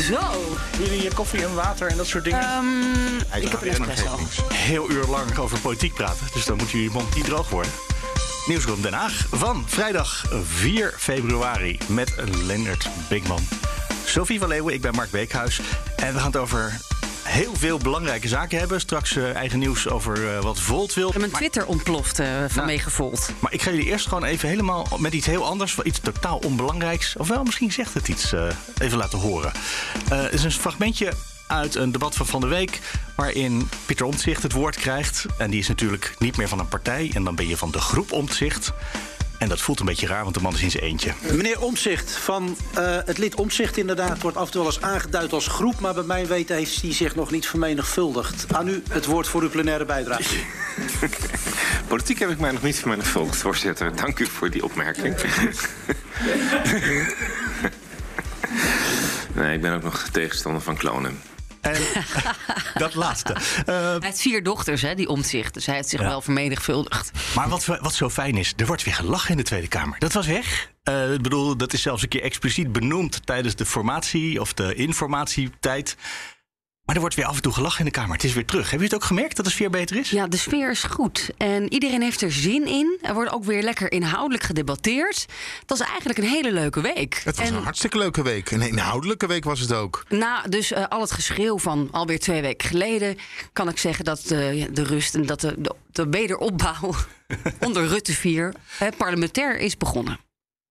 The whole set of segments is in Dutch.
Zo. Jullie je koffie en water en dat soort dingen? Ehm, ik heb een espresso. Heel uur lang over politiek praten, dus dan moet jullie mond niet droog worden. Nieuwsroom Den Haag van vrijdag 4 februari met Leonard Bigman. Sophie van Leeuwen, ik ben Mark Beekhuis. En we gaan het over heel veel belangrijke zaken hebben. Straks eh, eigen nieuws over eh, wat Volt wil. Mijn Maar- Twitter ontploft eh, vanwege Volt. Maar ik ga jullie eerst gewoon even helemaal met iets heel anders, iets totaal onbelangrijks. Ofwel, misschien zegt het iets, even laten horen. Het is een fragmentje uit een debat van Van de Week. waarin Pieter Omtzigt het woord krijgt. En die is natuurlijk niet meer van een partij. En dan ben je van de groep Omtzigt. En dat voelt een beetje raar, want de man is in zijn eentje. Meneer Omzicht van eh, het lid Omzicht inderdaad wordt af en toe wel eens aangeduid als groep, maar bij mijn weten heeft hij zich nog niet vermenigvuldigd. Aan u het woord voor uw plenaire bijdrage. Politiek heb ik mij nog niet vermenigvuldigd, voorzitter. Dank u voor die opmerking. nee, ik ben ook nog tegenstander van klonen. En dat laatste. Hij heeft vier dochters, hè, die omzicht. Dus hij heeft zich Ja. wel vermenigvuldigd. Maar wat, wat zo fijn is, er wordt weer gelachen in de Tweede Kamer. Dat was weg. Eh, ik bedoel, dat is zelfs een keer expliciet benoemd tijdens de formatie of de informatietijd. Maar er wordt weer af en toe gelachen in de Kamer. Het is weer terug. Heb je het ook gemerkt dat de sfeer beter is? Ja, de sfeer is goed. En iedereen heeft er zin in. Er wordt ook weer lekker inhoudelijk gedebatteerd. Dat is eigenlijk een hele leuke week. Het was en een hartstikke leuke week. Een inhoudelijke week was het ook. na dus eh, al het geschreeuw van alweer twee weken geleden... kan ik zeggen dat eh, ja, de rust en dat de, de, de wederopbouw onder Rutte 4 eh, parlementair is begonnen.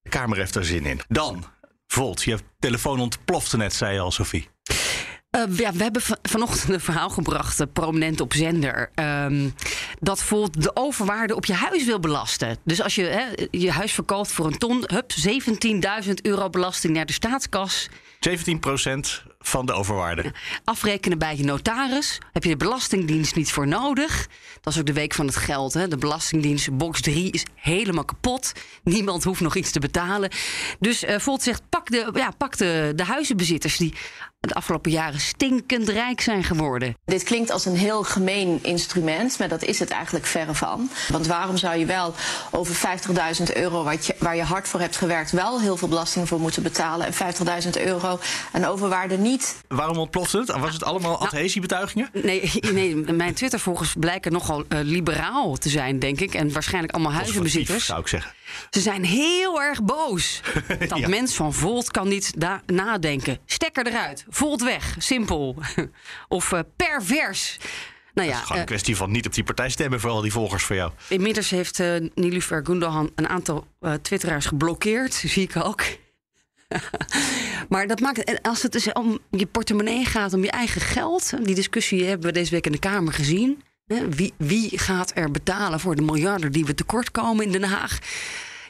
De Kamer heeft er zin in. Dan, Volt, je telefoon ontplofte net, zei je al, Sophie. Eh, ja, we hebben van- vanochtend een verhaal gebracht, eh, prominent op zender. ehm, dat bijvoorbeeld de overwaarde op je huis wil belasten. Dus als je hè, je huis verkoopt voor een ton, hup, 17.000 euro belasting naar de staatskas. 17% van de overwaarde. Afrekenen bij je notaris. Heb je de Belastingdienst niet voor nodig. Dat is ook de week van het geld. Hè. De Belastingdienst, box 3, is helemaal kapot. Niemand hoeft nog iets te betalen. Dus eh Volt zegt, pak, de, ja, pak de, de huizenbezitters... die de afgelopen jaren stinkend rijk zijn geworden. Dit klinkt als een heel gemeen instrument, maar dat is het eigenlijk verre van. Want waarom zou je wel over 50.000 euro wat je, waar je hard voor hebt gewerkt... wel heel veel belasting voor moeten betalen... en 50.000 euro aan overwaarde niet? Waarom ontplofte het? Was het allemaal adhesiebetuigingen? Nee, nee mijn Twittervolgers blijken nogal eh, liberaal te zijn, denk ik. En waarschijnlijk allemaal huizenbezitters. zou ik zeggen. Ze zijn heel erg boos. Dat Ja. mens van Volt kan niet nadenken. Stekker eruit. Volt weg. Simpel. of eh, pervers. Nou ja, Gewoon een eh, kwestie van niet op die partij stemmen voor al die volgers van jou. inmiddels heeft eh Nilufer Gundogan een aantal eh, twitteraars geblokkeerd. Zie ik ook. maar dat maakt, als het dus om je portemonnee gaat, om je eigen geld. Die discussie hebben we deze week in de Kamer gezien. Wie, wie gaat er betalen voor de miljarden die we tekort komen in Den Haag?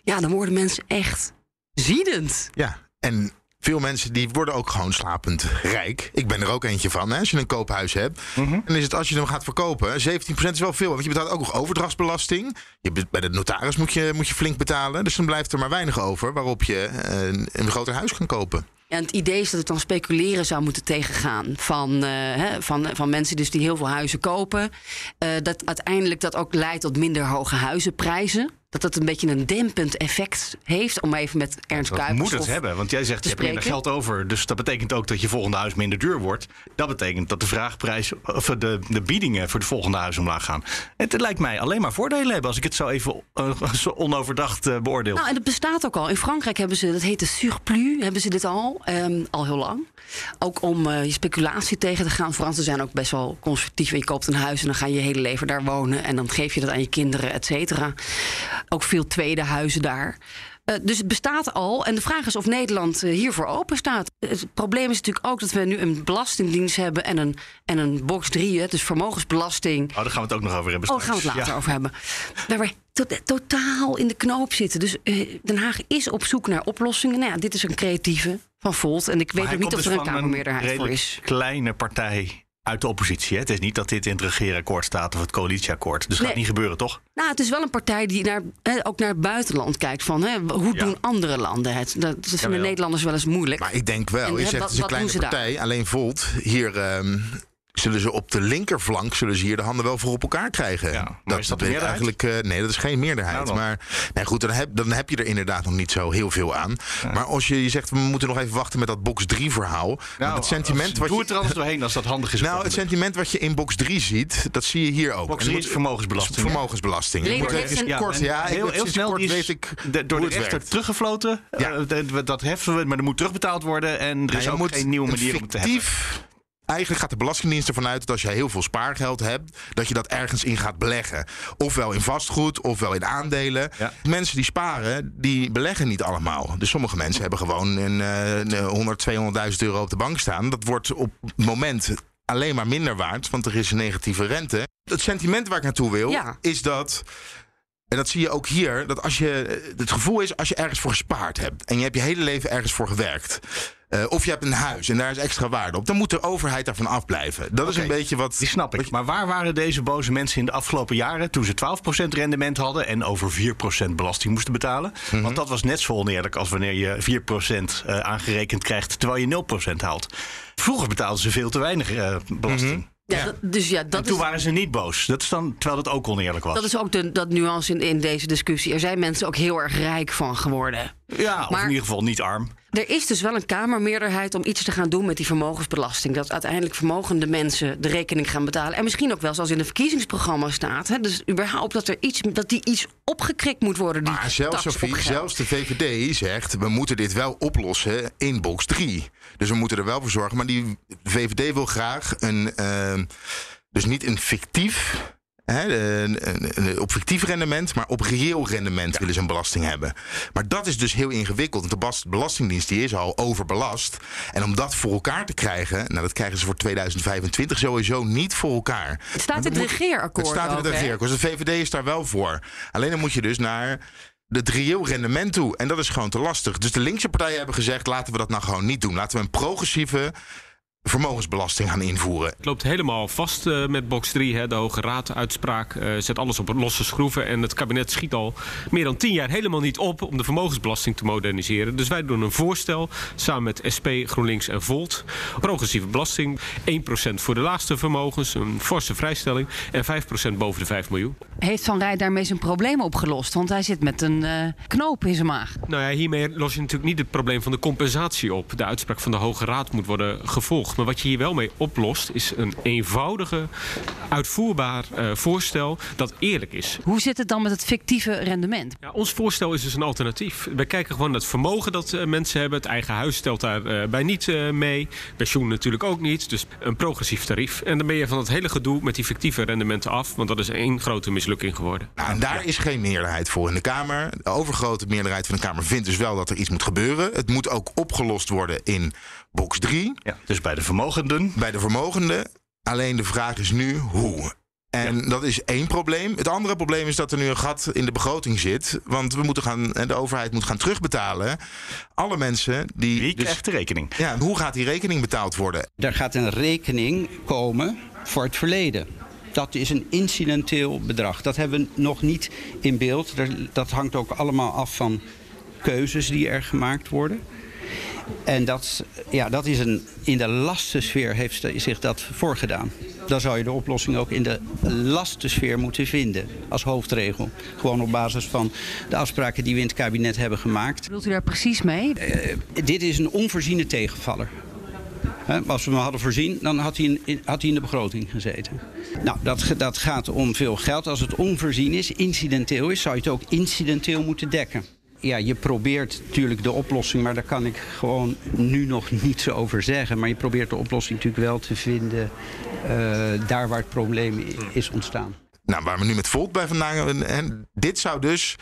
Ja, dan worden mensen echt ziedend. Ja, en veel mensen die worden ook gewoon slapend rijk. Ik ben er ook eentje van. Hè? Als je een koophuis hebt, dan is het als je hem gaat verkopen, 17% is wel veel. Want je betaalt ook nog overdrachtsbelasting. Je, bij de notaris moet je, moet je flink betalen. Dus dan blijft er maar weinig over waarop je eh, een, een groter huis kan kopen. En het idee is dat het dan speculeren zou moeten tegengaan. Van, eh, van, van mensen dus die heel veel huizen kopen. Eh, dat uiteindelijk dat ook leidt tot minder hoge huizenprijzen. Dat dat een beetje een dempend effect heeft. Om even met Ernst Dat Kuipers... moet het hebben, want jij zegt je hebt minder geld over. Dus dat betekent ook dat je volgende huis minder duur wordt. Dat betekent dat de vraagprijs, of de, de biedingen voor de volgende huis omlaag gaan. Het lijkt mij alleen maar voordelen hebben als ik het zo even eh, zo onoverdacht eh, beoordeel. Nou, en dat bestaat ook al. In Frankrijk hebben ze, dat heet de surplus, hebben ze dit al. ehm, al heel lang. Ook om eh, je speculatie tegen te gaan. Fransen zijn ook best wel conservatief. Je koopt een huis en dan ga je je hele leven daar wonen. En dan geef je dat aan je kinderen, et cetera. Ook veel tweede huizen daar. Eh, dus het bestaat al. En de vraag is of Nederland eh, hiervoor open staat. Het probleem is natuurlijk ook dat we nu een belastingdienst hebben en een, en een box 3, hè, dus vermogensbelasting. Oh, daar gaan we het ook nog over hebben. Oh, daar gaan we het later Ja. over hebben. Waar we to- totaal in de knoop zitten. Dus eh, Den Haag is op zoek naar oplossingen. Nou ja, dit is een creatieve van Volt. En ik Maar weet ook niet of er dus een Kamermeerderheid voor is. kleine partij uit de oppositie. Hè? Het is niet dat dit in het regeerakkoord staat of het coalitieakkoord. Dus dat Nee. gaat niet gebeuren, toch? Nou, het is wel een partij die naar, hè, ook naar het buitenland kijkt. Van, hè, hoe Ja. doen andere landen het? Dat, dat vinden. Nederlanders wel eens moeilijk. Maar ik denk wel, En, je hè, zegt wat- het is een kleine daar? partij. Alleen Volt, hier ehm, zullen ze op de linkerflank zullen ze hier de handen wel voor op elkaar krijgen. Ja, maar is dat de meerderheid? eigenlijk. eh, nee, dat is geen meerderheid. Nou dan. maar nee, goed, dan heb, dan heb je er inderdaad nog niet zo heel veel aan. Maar als je, je zegt, we moeten nog even wachten met dat box 3 verhaal. Want het sentiment wat Doe je, het er anders doorheen als dat handig is. nou, het sentiment wat je in box 3 ziet, dat zie je hier ook. Box En 3 moet- is vermogensbelasting? Vermogensbelasting. Een- kort, ja, heel, heel snel kort die is weet ik de- door hoe de rechter werkt. teruggefloten. Ja. Eh, dat- dat heffen we, maar er moet terugbetaald worden. En er Nou, is ook moet geen nieuwe manier om te heffen. Eigenlijk gaat de Belastingdienst ervan uit dat als je heel veel spaargeld hebt, dat je dat ergens in gaat beleggen. Ofwel in vastgoed, ofwel in aandelen. Ja. Mensen die sparen, die beleggen niet allemaal. Dus sommige mensen hebben gewoon een, eh, een 100, 200.000 euro op de bank staan. Dat wordt op het moment alleen maar minder waard, want er is een negatieve rente. Het sentiment waar ik naartoe wil, Ja. is dat. En dat zie je ook hier. Dat als je, het gevoel is als je ergens voor gespaard hebt. En je hebt je hele leven ergens voor gewerkt. Eh, of je hebt een huis en daar is extra waarde op. Dan moet de overheid daarvan afblijven. Dat is een beetje wat. Die snap ik. Maar waar waren deze boze mensen in de afgelopen jaren... toen ze 12% rendement hadden en over 4% belasting moesten betalen? Mhm. Want dat was net zo oneerlijk als wanneer je 4% eh, aangerekend krijgt... terwijl je 0% haalt. Vroeger betaalden ze veel te weinig eh, belasting. Ja, ja. dat- dus ja, En dat toen is, waren ze niet boos. Dat is dan, terwijl dat ook oneerlijk was. dat is ook de, dat nuance in, in deze discussie. Er zijn mensen ook heel erg rijk van geworden. ja, of in ieder geval niet arm. Er is dus wel een Kamermeerderheid om iets te gaan doen met die vermogensbelasting. Dat uiteindelijk vermogende mensen de rekening gaan betalen. En misschien ook wel zoals in het verkiezingsprogramma staat. Hè, dus überhaupt dat, er iets, dat die iets opgekrikt moet worden. Die Maar zelfs, Sophie, zelfs de VVD zegt... we moeten dit wel oplossen in box 3. Dus we moeten er wel voor zorgen. Maar die VVD wil graag een... eh, dus niet een fictief... Hè, een- een- een- op fictief rendement, maar op reëel rendement willen ze een belasting hebben. Maar dat is dus heel ingewikkeld. Want de Belastingdienst die is al overbelast. En om dat voor elkaar te krijgen, nou dat krijgen ze voor 2025 sowieso niet voor elkaar. Het staat in het regeerakkoord Het staat in het regeerakkoord. Dus de VVD is daar wel voor. Alleen dan moet je dus naar het reëel rendement toe. En dat is gewoon te lastig. Dus de linkse partijen hebben gezegd: laten we dat nou gewoon niet doen. Laten we een progressieve vermogensbelasting gaan invoeren. Het loopt helemaal vast eh, met box 3. Hè. De Hoge Raad uitspraak eh, zet alles op losse schroeven. En het kabinet schiet al meer dan tien jaar helemaal niet op om de vermogensbelasting te moderniseren. Dus wij doen een voorstel samen met SP, GroenLinks en Volt. Progressieve belasting. 1% voor de laagste vermogens. Een forse vrijstelling. En 5% boven de 5 miljoen. Heeft Van Rij daarmee zijn probleem opgelost? Want hij zit met een eh, knoop in zijn maag. Nou ja, hiermee los je natuurlijk niet het probleem van de compensatie op. De uitspraak van de Hoge Raad moet worden gevolgd. Maar wat je hier wel mee oplost, is een eenvoudige, uitvoerbaar eh, voorstel dat eerlijk is. Hoe zit het dan met het fictieve rendement? Ja, ons voorstel is dus een alternatief. Wij kijken gewoon naar het vermogen dat eh, mensen hebben. Het eigen huis stelt daarbij bij niet eh, mee. Pensioen natuurlijk ook niet. Dus een progressief tarief. En dan ben je van het hele gedoe met die fictieve rendementen af. Want dat is één grote mislukking geworden. Nou, en daar is geen meerderheid voor in de Kamer. De overgrote meerderheid van de Kamer vindt dus wel dat er iets moet gebeuren. Het moet ook opgelost worden in box 3. Ja, dus bij de vermogenden. bij de vermogenden. Alleen de vraag is nu hoe. En dat is één probleem. Het andere probleem is dat er nu een gat in de begroting zit. Want we moeten gaan, en de overheid moet gaan terugbetalen. Alle mensen die. Wie dus- krijgt de rekening? ja, hoe gaat die rekening betaald worden? Er gaat een rekening komen voor het verleden. Dat is een incidenteel bedrag. Dat hebben we nog niet in beeld. Dat hangt ook allemaal af van keuzes die er gemaakt worden. En dat, ja, dat is een, in de lastensfeer heeft zich dat voorgedaan. Dan zou je de oplossing ook in de lastensfeer moeten vinden als hoofdregel. Gewoon op basis van de afspraken die we in het kabinet hebben gemaakt. Bedoelt u daar precies mee? Dit is een onvoorziene tegenvaller. Als we hem hadden voorzien, dan had hij in, had hij in de begroting gezeten. Nou, dat, dat gaat om veel geld. Als het onvoorzien is, incidenteel is, zou je het ook incidenteel moeten dekken. Ja, je probeert natuurlijk de oplossing, maar daar kan ik gewoon nu nog niets over zeggen. Maar je probeert de oplossing natuurlijk wel te vinden eh, daar waar het probleem is ontstaan. Nou, waar we nu met Volt bij vandaan. En dit zou dus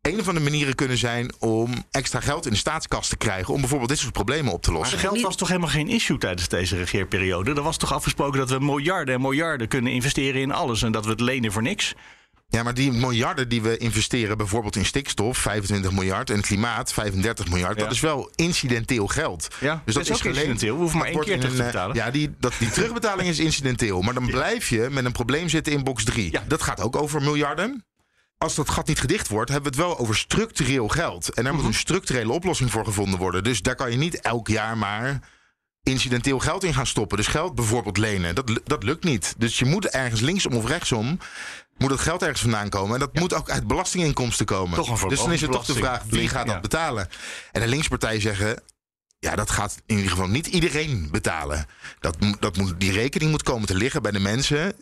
een van de manieren kunnen zijn om extra geld in de staatskast te krijgen. Om bijvoorbeeld dit soort problemen op te Maar lossen. geld was toch helemaal geen issue tijdens deze regeerperiode? Er was toch afgesproken dat we miljarden en miljarden kunnen investeren in alles en dat we het lenen voor niks? Ja, maar die miljarden die we investeren, bijvoorbeeld in stikstof, 25 miljard, en klimaat, 35 miljard, Ja. dat is wel incidenteel geld. Ja, dat is ook incidenteel. We hoeven maar één keer terug te eh, betalen. Ja, die, dat, die terugbetaling is incidenteel. Maar dan blijf je met een probleem zitten in box 3. Ja. Dat gaat ook over miljarden. Als dat gat niet gedicht wordt, hebben we het wel over structureel geld. En daar Mhm. moet een structurele oplossing voor gevonden worden. Dus daar kan je niet elk jaar maar incidenteel geld in gaan stoppen. Dus geld bijvoorbeeld lenen, dat, dat lukt niet. Dus je moet ergens linksom of rechtsom... moet het geld ergens vandaan komen. En dat moet ook uit belastinginkomsten komen. Toch een dus dan is het toch de vraag, wie gaat dat Ja. betalen? En de linkspartijen zeggen... Ja, dat gaat in ieder geval niet iedereen betalen. Dat, dat moet, die rekening moet komen te liggen bij de mensen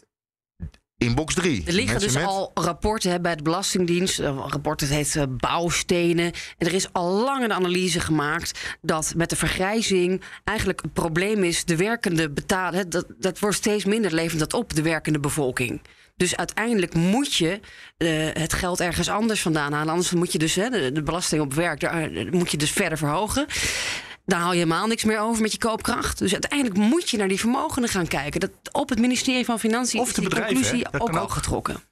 in box 3. Er liggen dus al rapporten hè, bij de Belastingdienst. Een rapport dat heet eh, Bouwstenen. En er is al lang een analyse gemaakt dat met de vergrijzing eigenlijk het probleem is de werkende betalen. hè, Dat, dat wordt steeds minder levend dat op, de werkende bevolking. Dus uiteindelijk moet je eh, het geld ergens anders vandaan halen. Anders moet je dus hè, de, de belasting op werk, daar eh, moet je dus verder verhogen. Dan haal je helemaal niks meer over met je koopkracht. Dus uiteindelijk moet je naar die vermogenden gaan kijken. Dat op het ministerie van Financiën Of is de die bedrijven, conclusie hè? Ook al ook. getrokken.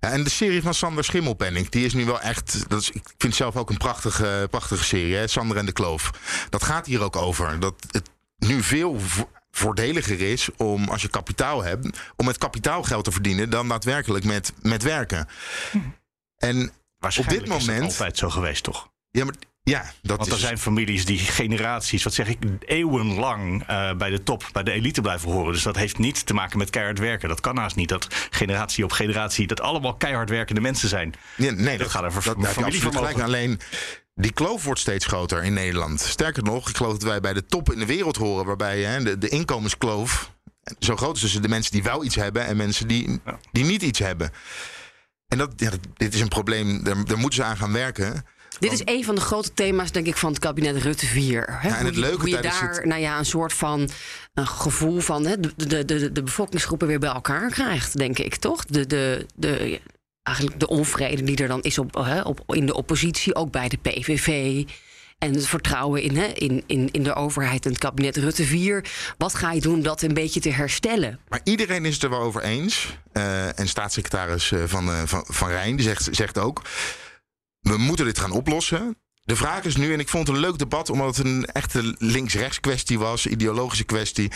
Ja, en de serie van Sander Schimmelpenning, die is nu wel echt. Dat is, ik vind het zelf ook een prachtige, prachtige serie, hè? Sander en de Kloof. Dat gaat hier ook over. Dat het nu veel voordeliger is om, als je kapitaal hebt, om met kapitaalgeld te verdienen dan daadwerkelijk met, met werken. En op dit is dat moment. altijd zo geweest, toch? Ja, maar ja, dat Want is. er zijn families die generaties, wat zeg ik, eeuwenlang eh, bij de top, bij de elite blijven horen. Dus dat heeft niets te maken met keihard werken. Dat kan haast niet. Dat generatie op generatie, dat allemaal keihard werkende mensen zijn. Ja, nee, dat gaat over dat, familievermogen. Alleen die kloof wordt steeds groter in Nederland. Sterker nog, ik geloof dat wij bij de top in de wereld horen, waarbij hè, de, de inkomenskloof zo groot is tussen de mensen die wel iets hebben en mensen die, die niet iets hebben. En dat, ja, dit is een probleem, daar, daar moeten ze aan gaan werken. Dit is een van de grote thema's, denk ik, van het kabinet Rutte 4. Hè? Ja, en het hoe je, leuke hoe je tijdens daar het- nou ja, een soort van een gevoel van hè, de, de, de, de bevolkingsgroepen weer bij elkaar krijgt, denk ik, toch? De, de, de, eigenlijk de onvrede die er dan is op, hè, op, in de oppositie, ook bij de PVV. En het vertrouwen in, hè, in, in, in de overheid en het kabinet Rutte 4. Wat ga je doen dat een beetje te herstellen? Maar iedereen is het er wel over eens. Eh, en staatssecretaris eh, van, eh, van, van Rijn zegt, zegt ook... we moeten dit gaan oplossen. De vraag is nu, en ik vond het een leuk debat... omdat het een echte links-rechts kwestie was, ideologische kwestie.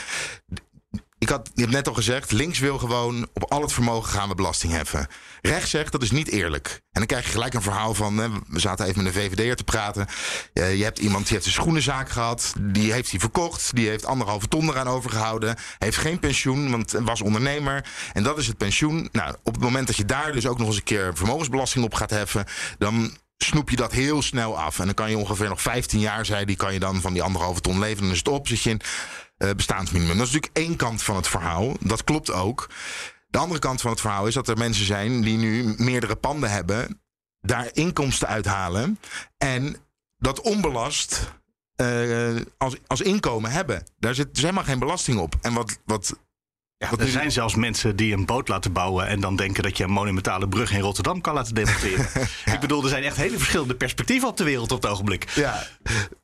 Ik had, je hebt net al gezegd, links wil gewoon op al het vermogen gaan we belasting heffen. Rechts zegt dat is niet eerlijk. En dan krijg je gelijk een verhaal van, hè, we zaten even met een VVD'er te praten. Je hebt iemand die heeft een schoenenzaak gehad, die heeft die verkocht, die heeft anderhalve ton eraan overgehouden, heeft geen pensioen, want was ondernemer. En dat is het pensioen. Nou, op het moment dat je daar dus ook nog eens een keer vermogensbelasting op gaat heffen, dan snoep je dat heel snel af. En dan kan je ongeveer nog 15 jaar zijn, die kan je dan van die anderhalve ton leven. Dan is het op, zit je in eh, bestaansminimum. Dat is natuurlijk één kant van het verhaal. Dat klopt ook. De andere kant van het verhaal is dat er mensen zijn die nu meerdere panden hebben, daar inkomsten uithalen en dat onbelast eh, als, als inkomen hebben. Daar zit helemaal geen belasting op. En wat, wat Ja, er zijn zelfs mensen die een boot laten bouwen en dan denken dat je een monumentale brug in Rotterdam kan laten demonteren. Ik bedoel, er zijn echt hele verschillende perspectieven op de wereld op het ogenblik. Ja,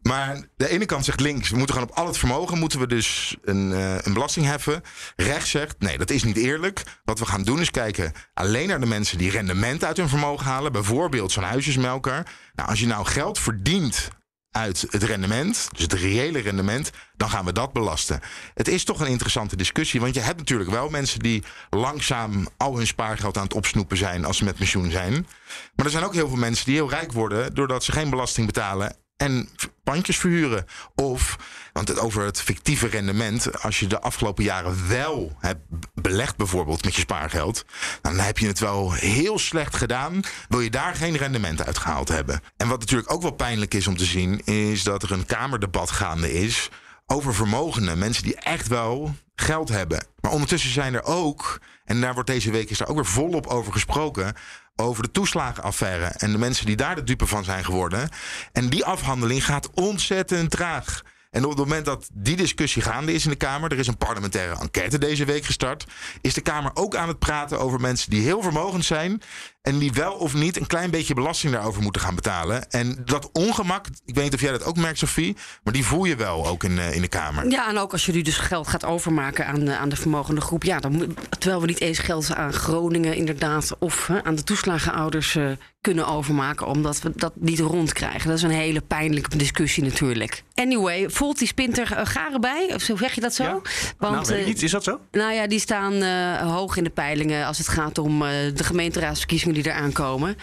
maar de ene kant zegt links, we moeten gewoon op al het vermogen moeten we dus een, eh, een belasting heffen. Rechts zegt, nee, dat is niet eerlijk. Wat we gaan doen is kijken alleen naar de mensen die rendement uit hun vermogen halen. Bijvoorbeeld zo'n huisjesmelker. Nou, als je nou geld verdient uit het rendement, dus het reële rendement, dan gaan we dat belasten. Het is toch een interessante discussie, want je hebt natuurlijk wel mensen die langzaam al hun spaargeld aan het opsnoepen zijn als ze met pensioen zijn. Maar er zijn ook heel veel mensen die heel rijk worden doordat ze geen belasting betalen en pandjes verhuren. Of, want het, over het fictieve rendement, als je de afgelopen jaren wel hebt belegd, bijvoorbeeld met je spaargeld, dan heb je het wel heel slecht gedaan. Wil je daar geen rendement uit gehaald hebben? En wat natuurlijk ook wel pijnlijk is om te zien, is dat er een Kamerdebat gaande is over vermogenden. Mensen die echt wel geld hebben. Maar ondertussen zijn er ook, en daar wordt deze week is daar ook weer volop over gesproken. Over de toeslagenaffaire en de mensen die daar de dupe van zijn geworden. En die afhandeling gaat ontzettend traag. En op het moment dat die discussie gaande is in de Kamer, er is een parlementaire enquête deze week gestart, is de Kamer ook aan het praten over mensen die heel vermogend zijn en die wel of niet een klein beetje belasting daarover moeten gaan betalen. En dat ongemak, ik weet niet of jij dat ook merkt, Sophie, maar die voel je wel ook in, eh, in de Kamer. Ja, en ook als je nu dus geld gaat overmaken aan, eh, aan de vermogende groep. Ja, dan, terwijl we niet eens geld aan Groningen inderdaad of aan de toeslagenouders eh, kunnen overmaken, omdat we dat niet rondkrijgen. Dat is een hele pijnlijke discussie natuurlijk. Anyway, voelt die spinter uh, garen bij? Of zo zeg je dat zo? nou, weet ik eh, niet. Is dat zo? Nou ja, die staan eh, hoog in de peilingen als het gaat om eh, de gemeenteraadsverkiezingen die eraan komen.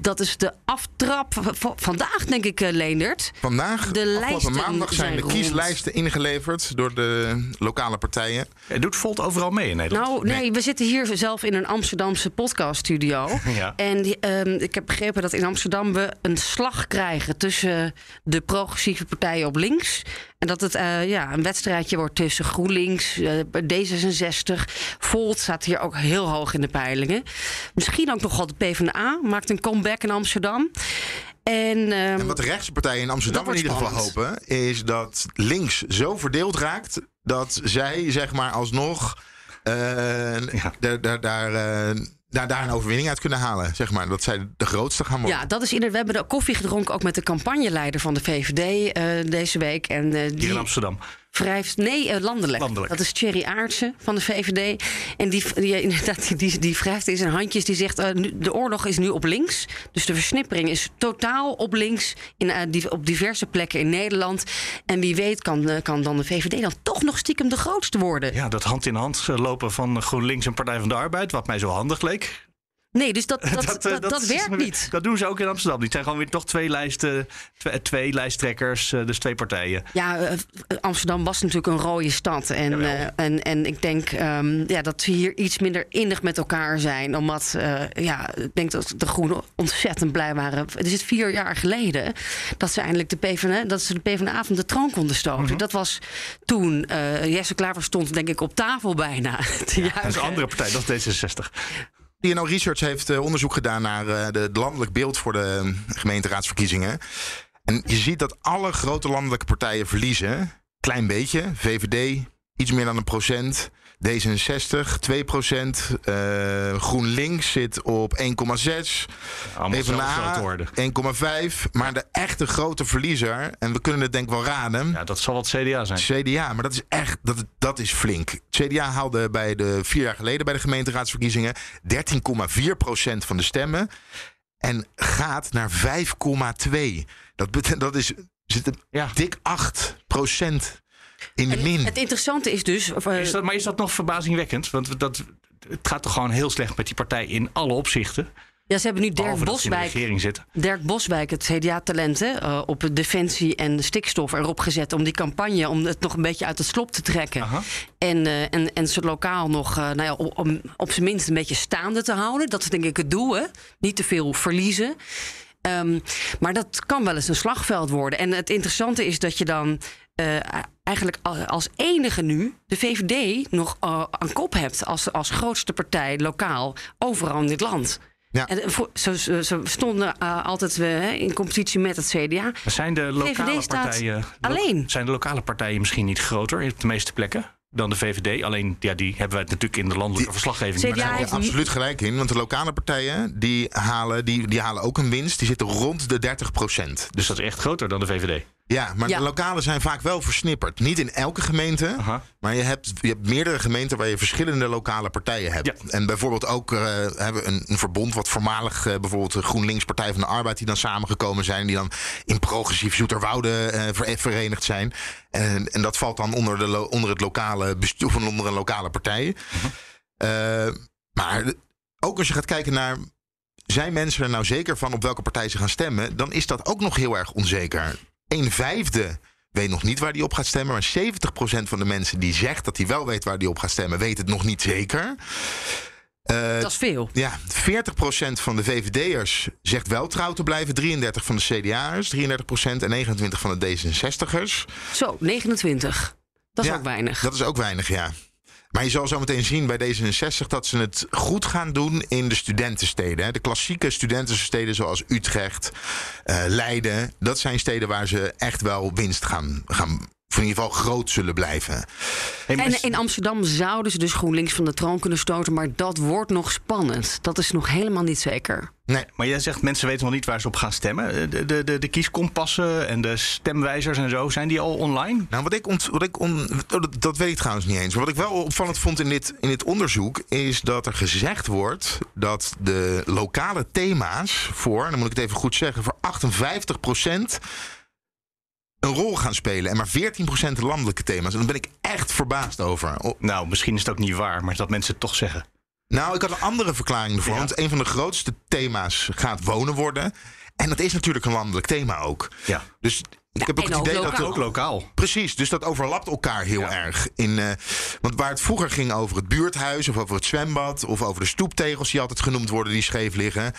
Dat is de aftrap vandaag, denk ik, eh, Leendert. Vandaag, De afgelopen lijsten maandag, zijn zijn de rond. kieslijsten ingeleverd door de lokale partijen. Het doet Volt overal mee in Nederland. Nou, nee, we zitten hier zelf in een Amsterdamse podcaststudio. Ja. En ehm, ik heb begrepen dat in Amsterdam we een slag krijgen tussen de progressieve partijen op links. En dat het eh, ja, een wedstrijdje wordt tussen GroenLinks, eh, D66. Volt staat hier ook heel hoog in de peilingen. Misschien ook nog wel de PvdA, maakt een comeback in Amsterdam. En, ehm, En wat de rechtse partijen in Amsterdam in ieder geval spannend. hopen, is dat links zo verdeeld raakt dat zij zeg maar alsnog eh, daar, daar, daar, eh, daar, daar een overwinning uit kunnen halen. Zeg maar. Dat zij de grootste gaan worden. Ja, dat is inderdaad. We hebben de koffie gedronken ook met de campagneleider van de VVD eh, deze week. En eh, Hier in Amsterdam. Wrijft. Nee, eh, landelijk. Landelijk. Dat is Thierry Aartsen van de VVD. En die, die, inderdaad, die, die, die wrijft in zijn handjes. Die zegt: eh, nu- de oorlog is nu op links. Dus de versnippering is totaal op links. In, eh, die, op diverse plekken in Nederland. En wie weet kan, kan dan de VVD dan toch nog stiekem de grootste worden. Ja, dat hand in hand lopen van GroenLinks en Partij van de Arbeid, wat mij zo handig leek. Nee, dus dat, dat, dat, eh, dat, werkt niet. Dat doen ze ook in Amsterdam. Die zijn gewoon weer toch twee, lijsten, twee, twee lijsttrekkers, eh, dus twee partijen. Ja, eh, Amsterdam was natuurlijk een rode stad. En, en, en ik denk ehm, ja, dat we hier iets minder innig met elkaar zijn. Omdat eh, ja, ik denk dat de Groenen ontzettend blij waren. Het is vier jaar geleden dat ze eindelijk de PvdA, dat ze de PvdA van de troon konden stoten. Dat was toen Jesse Klaver stond, denk ik, op tafel bijna. Dat is een andere partij, dat is D66. TNO Research heeft eh, onderzoek gedaan naar eh, het landelijk beeld voor de eh, gemeenteraadsverkiezingen. En je ziet dat alle grote landelijke partijen verliezen. Klein beetje. VVD iets meer dan een procent. D66 2 procent. Eh, GroenLinks zit op 1,6. Allemaal zelfs PvdA grote orde. 1,5. Maar de echte grote verliezer, en we kunnen het denk ik wel raden. Ja, dat zal wat CDA zijn. CDA, maar dat is echt, dat, dat is flink. CDA haalde bij de vier jaar geleden bij de gemeenteraadsverkiezingen 13,4 procent van de stemmen. En gaat naar 5,2. Dat, dat is, zit een Ja. dik 8 procent in de min. Het interessante is dus. eh, Is dat, maar is dat nog verbazingwekkend? Want dat, het gaat toch gewoon heel slecht met die partij in alle opzichten. ja, ze hebben nu Dirk de Boswijk. regering zitten. Dirk Boswijk, het CDA-talent, hè, eh, op de defensie en de stikstof erop gezet. om die campagne om het nog een beetje uit het slop te trekken. Aha. En, eh, en, en ze lokaal nog nou ja, op, om op zijn minst een beetje staande te houden. Dat is denk ik het doel, hè? Niet te veel verliezen. Ehm, maar dat kan wel eens een slagveld worden. En het interessante is dat je dan eh, eigenlijk als enige nu de VVD nog eh, aan kop hebt als, als grootste partij lokaal overal in dit land. Ja. En voor- ze, ze, ze stonden eh, altijd eh, hè, in competitie met het CDA. Maar zijn de lokale VVD partijen. lo- alleen. Zijn de lokale partijen misschien niet groter op de meeste plekken dan de VVD? Alleen, ja, die hebben wij natuurlijk in de landelijke verslaggeving. CDA zijn- Ja, absoluut gelijk in. Want de lokale partijen die halen, die, die halen ook een winst. Die zitten rond de 30 procent. Dus dat is echt groter dan de VVD. Ja, maar Ja. de lokale zijn vaak wel versnipperd. Niet in elke gemeente, Aha. maar je hebt, je hebt meerdere gemeenten waar je verschillende lokale partijen hebt. Ja. En bijvoorbeeld ook eh, hebben we een, een verbond wat voormalig eh, bijvoorbeeld de GroenLinks Partij van de Arbeid die dan samengekomen zijn, die dan in progressief Zoeterwoude eh, ver- verenigd zijn. En, en dat valt dan onder, de, lo- onder het lokale bestuur, of onder een lokale partij. Eh, maar ook als je gaat kijken naar zijn mensen er nou zeker van op welke partij ze gaan stemmen, dan is dat ook nog heel erg onzeker. Een vijfde weet nog niet waar die op gaat stemmen, maar 70% van de mensen die zegt dat hij wel weet waar die op gaat stemmen, weet het nog niet zeker. Eh, Dat is veel. ja, 40% van de VVD'ers zegt wel trouw te blijven. 33% van de CDA'ers, 33% en 29% van de D66'ers. Zo, 29. Dat is Ja, ook weinig. Dat is ook weinig, ja. Maar je zal zo meteen zien bij D66 dat ze het goed gaan doen in de studentensteden. hè. De klassieke studentensteden zoals Utrecht, eh, Leiden. Dat zijn steden waar ze echt wel winst gaan, gaan of in ieder geval groot zullen blijven. En in Amsterdam zouden ze dus GroenLinks van de troon kunnen stoten, maar dat wordt nog spannend. Dat is nog helemaal niet zeker. Nee. Maar jij zegt mensen weten nog niet waar ze op gaan stemmen. Eh, De, de, de, de kieskompassen en de stemwijzers en zo, zijn die al online? Nou, wat ik, ont, wat ik on, oh, dat, weet ik trouwens niet eens. Maar wat ik wel opvallend vond in dit, in dit onderzoek... is dat er gezegd wordt dat de lokale thema's voor... dan moet ik het even goed zeggen... voor 58% een rol gaan spelen. En maar 14% landelijke thema's. En daar ben ik echt verbaasd over. Nou, misschien is het ook niet waar, maar dat mensen het toch zeggen. Nou, ik had een andere verklaring ervoor. Want een van de grootste thema's gaat wonen worden. En dat is natuurlijk een landelijk thema ook. Ja. Dus ik heb ook het ook idee dat... lokaal. Ook lokaal. Precies, dus dat overlapt elkaar heel erg. In, eh, want waar het vroeger ging over het buurthuis of over het zwembad of over de stoeptegels die altijd genoemd worden die scheef liggen,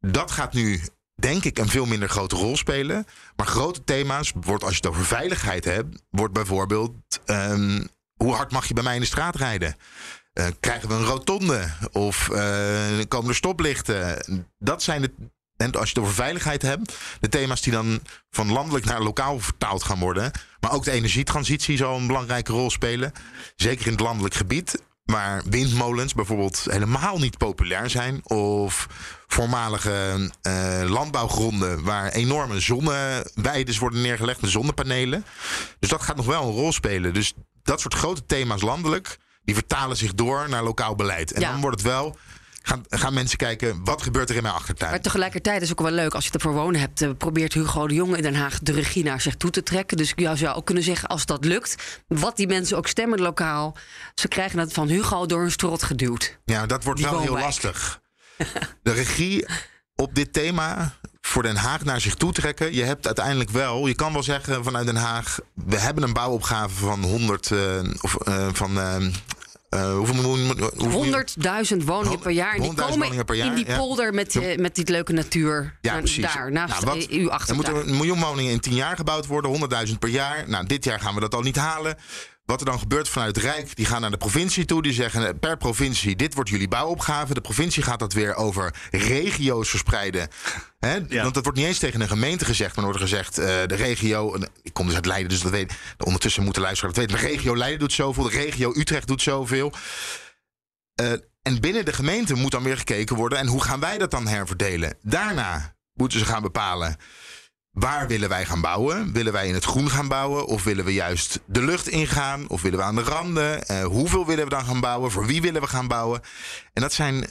dat gaat nu denk ik een veel minder grote rol spelen. Maar grote thema's wordt als je het over veiligheid hebt, wordt bijvoorbeeld ehm, hoe hard mag je bij mij in de straat rijden? Eh, krijgen we een rotonde of eh, komen er stoplichten? Dat zijn de en als je het over veiligheid hebt, de thema's die dan van landelijk naar lokaal vertaald gaan worden. Maar ook de energietransitie zal een belangrijke rol spelen. Zeker in het landelijk gebied. Waar windmolens bijvoorbeeld helemaal niet populair zijn. Of voormalige eh, landbouwgronden waar enorme zonneweiden worden neergelegd met zonnepanelen. Dus dat gaat nog wel een rol spelen. Dus dat soort grote thema's landelijk, die vertalen zich door naar lokaal beleid. En Ja. dan wordt het wel. Gaan, gaan mensen kijken, wat gebeurt er in mijn achtertuin? Maar tegelijkertijd is het ook wel leuk als je het ervoor wonen hebt. eh, probeert Hugo de Jonge in Den Haag de regie naar zich toe te trekken. Dus je zou ook kunnen zeggen, als dat lukt, wat die mensen ook stemmen lokaal, ze krijgen het van Hugo door hun strot geduwd. Ja, dat wordt Die wel heel lastig. De regie op dit thema voor Den Haag naar zich toe trekken. Je hebt uiteindelijk wel, je kan wel zeggen vanuit Den Haag, we hebben een bouwopgave van 100 eh, of eh, van eh, hoeveel miljoen? hoeveel miljoen- 100.000 woningen per jaar. En die 100.000 komen woningen per jaar, in die ja. polder met, die, met die leuke natuur. Ja, Daar- precies. Daar, naast Nou, wat- uw Er moeten een miljoen woningen in 10 jaar gebouwd worden, 100.000 per jaar. Nou, dit jaar gaan we dat al niet halen. Wat er dan gebeurt vanuit het Rijk, die gaan naar de provincie toe. Die zeggen eh, per provincie, dit wordt jullie bouwopgave. De provincie gaat dat weer over regio's verspreiden. Want dat wordt niet eens tegen een gemeente gezegd. Maar er wordt gezegd, eh, de regio... Ik kom dus uit Leiden, dus dat weet Ondertussen moeten luisteren dat weten. De regio Leiden doet zoveel. De regio Utrecht doet zoveel. Eh, en binnen de gemeente moet dan weer gekeken worden. En hoe gaan wij dat dan herverdelen? Daarna moeten ze gaan bepalen. Waar willen wij gaan bouwen? Willen wij in het groen gaan bouwen? Of willen we juist de lucht ingaan? Of willen we aan de randen? Eh, hoeveel willen we dan gaan bouwen? Voor wie willen we gaan bouwen? En dat zijn,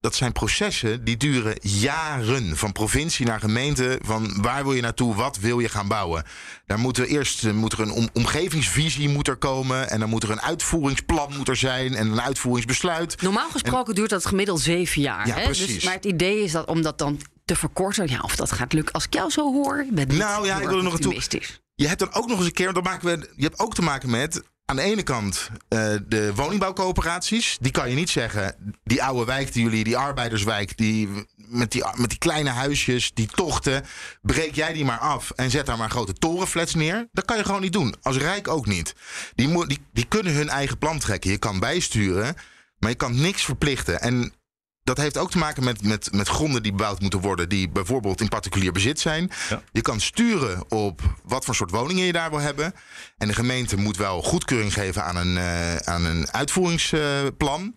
dat zijn processen die duren jaren. Van provincie naar gemeente. Van waar wil je naartoe? Wat wil je gaan bouwen? Daar moet er eerst eh, moet er een om- omgevingsvisie moet er komen. En dan moet er een uitvoeringsplan moet er zijn. En een uitvoeringsbesluit. Normaal gesproken duurt dat gemiddeld zeven jaar. Ja, hè? precies. Dus, maar het idee is dat om dat dan te verkorten. Ja, of dat gaat lukken. Als ik jou zo hoor, ben Nou ja, ik wil er nog naartoe. optimistisch. Je hebt dan ook nog eens een keer, dat maken we, je hebt ook te maken met aan de ene kant eh, de woningbouwcoöperaties. Die kan je niet zeggen, die oude wijk die jullie, die arbeiderswijk, die, met, die, met die kleine huisjes, die tochten, breek jij die maar af en zet daar maar grote torenflats neer. Dat kan je gewoon niet doen. Als Rijk ook niet. Die, die, die kunnen hun eigen plan trekken. Je kan bijsturen, maar je kan niks verplichten. En dat heeft ook te maken met, met, met gronden die bebouwd moeten worden, die bijvoorbeeld in particulier bezit zijn. Je kan sturen op wat voor soort woningen je daar wil hebben. En de gemeente moet wel goedkeuring geven aan een, eh, aan een uitvoeringsplan.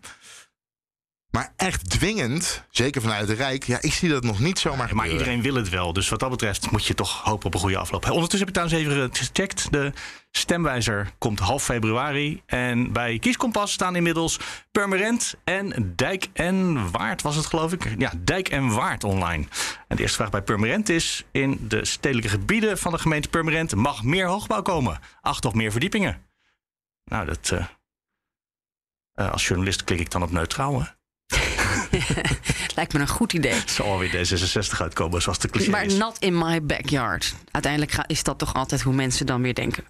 Maar echt dwingend, zeker vanuit het Rijk, ja, ik zie dat nog niet zomaar Maar gebeuren. iedereen wil het wel. Dus wat dat betreft moet je toch hopen op een goede afloop. Ondertussen heb ik trouwens even gecheckt. De stemwijzer komt half februari. En bij Kieskompas staan inmiddels Purmerend en Dijk en Waard was het geloof ik. Ja, Dijk en Waard online. En de eerste vraag bij Purmerend is... in de stedelijke gebieden van de gemeente Purmerend... mag meer hoogbouw komen? Acht of meer verdiepingen? Nou, dat... eh, eh, als journalist klik ik dan op neutraal, hè? Lijkt me een goed idee. Het zal alweer D66 uitkomen, zoals de cliché Maar is. not in my backyard. Uiteindelijk ga- is dat toch altijd hoe mensen dan weer denken.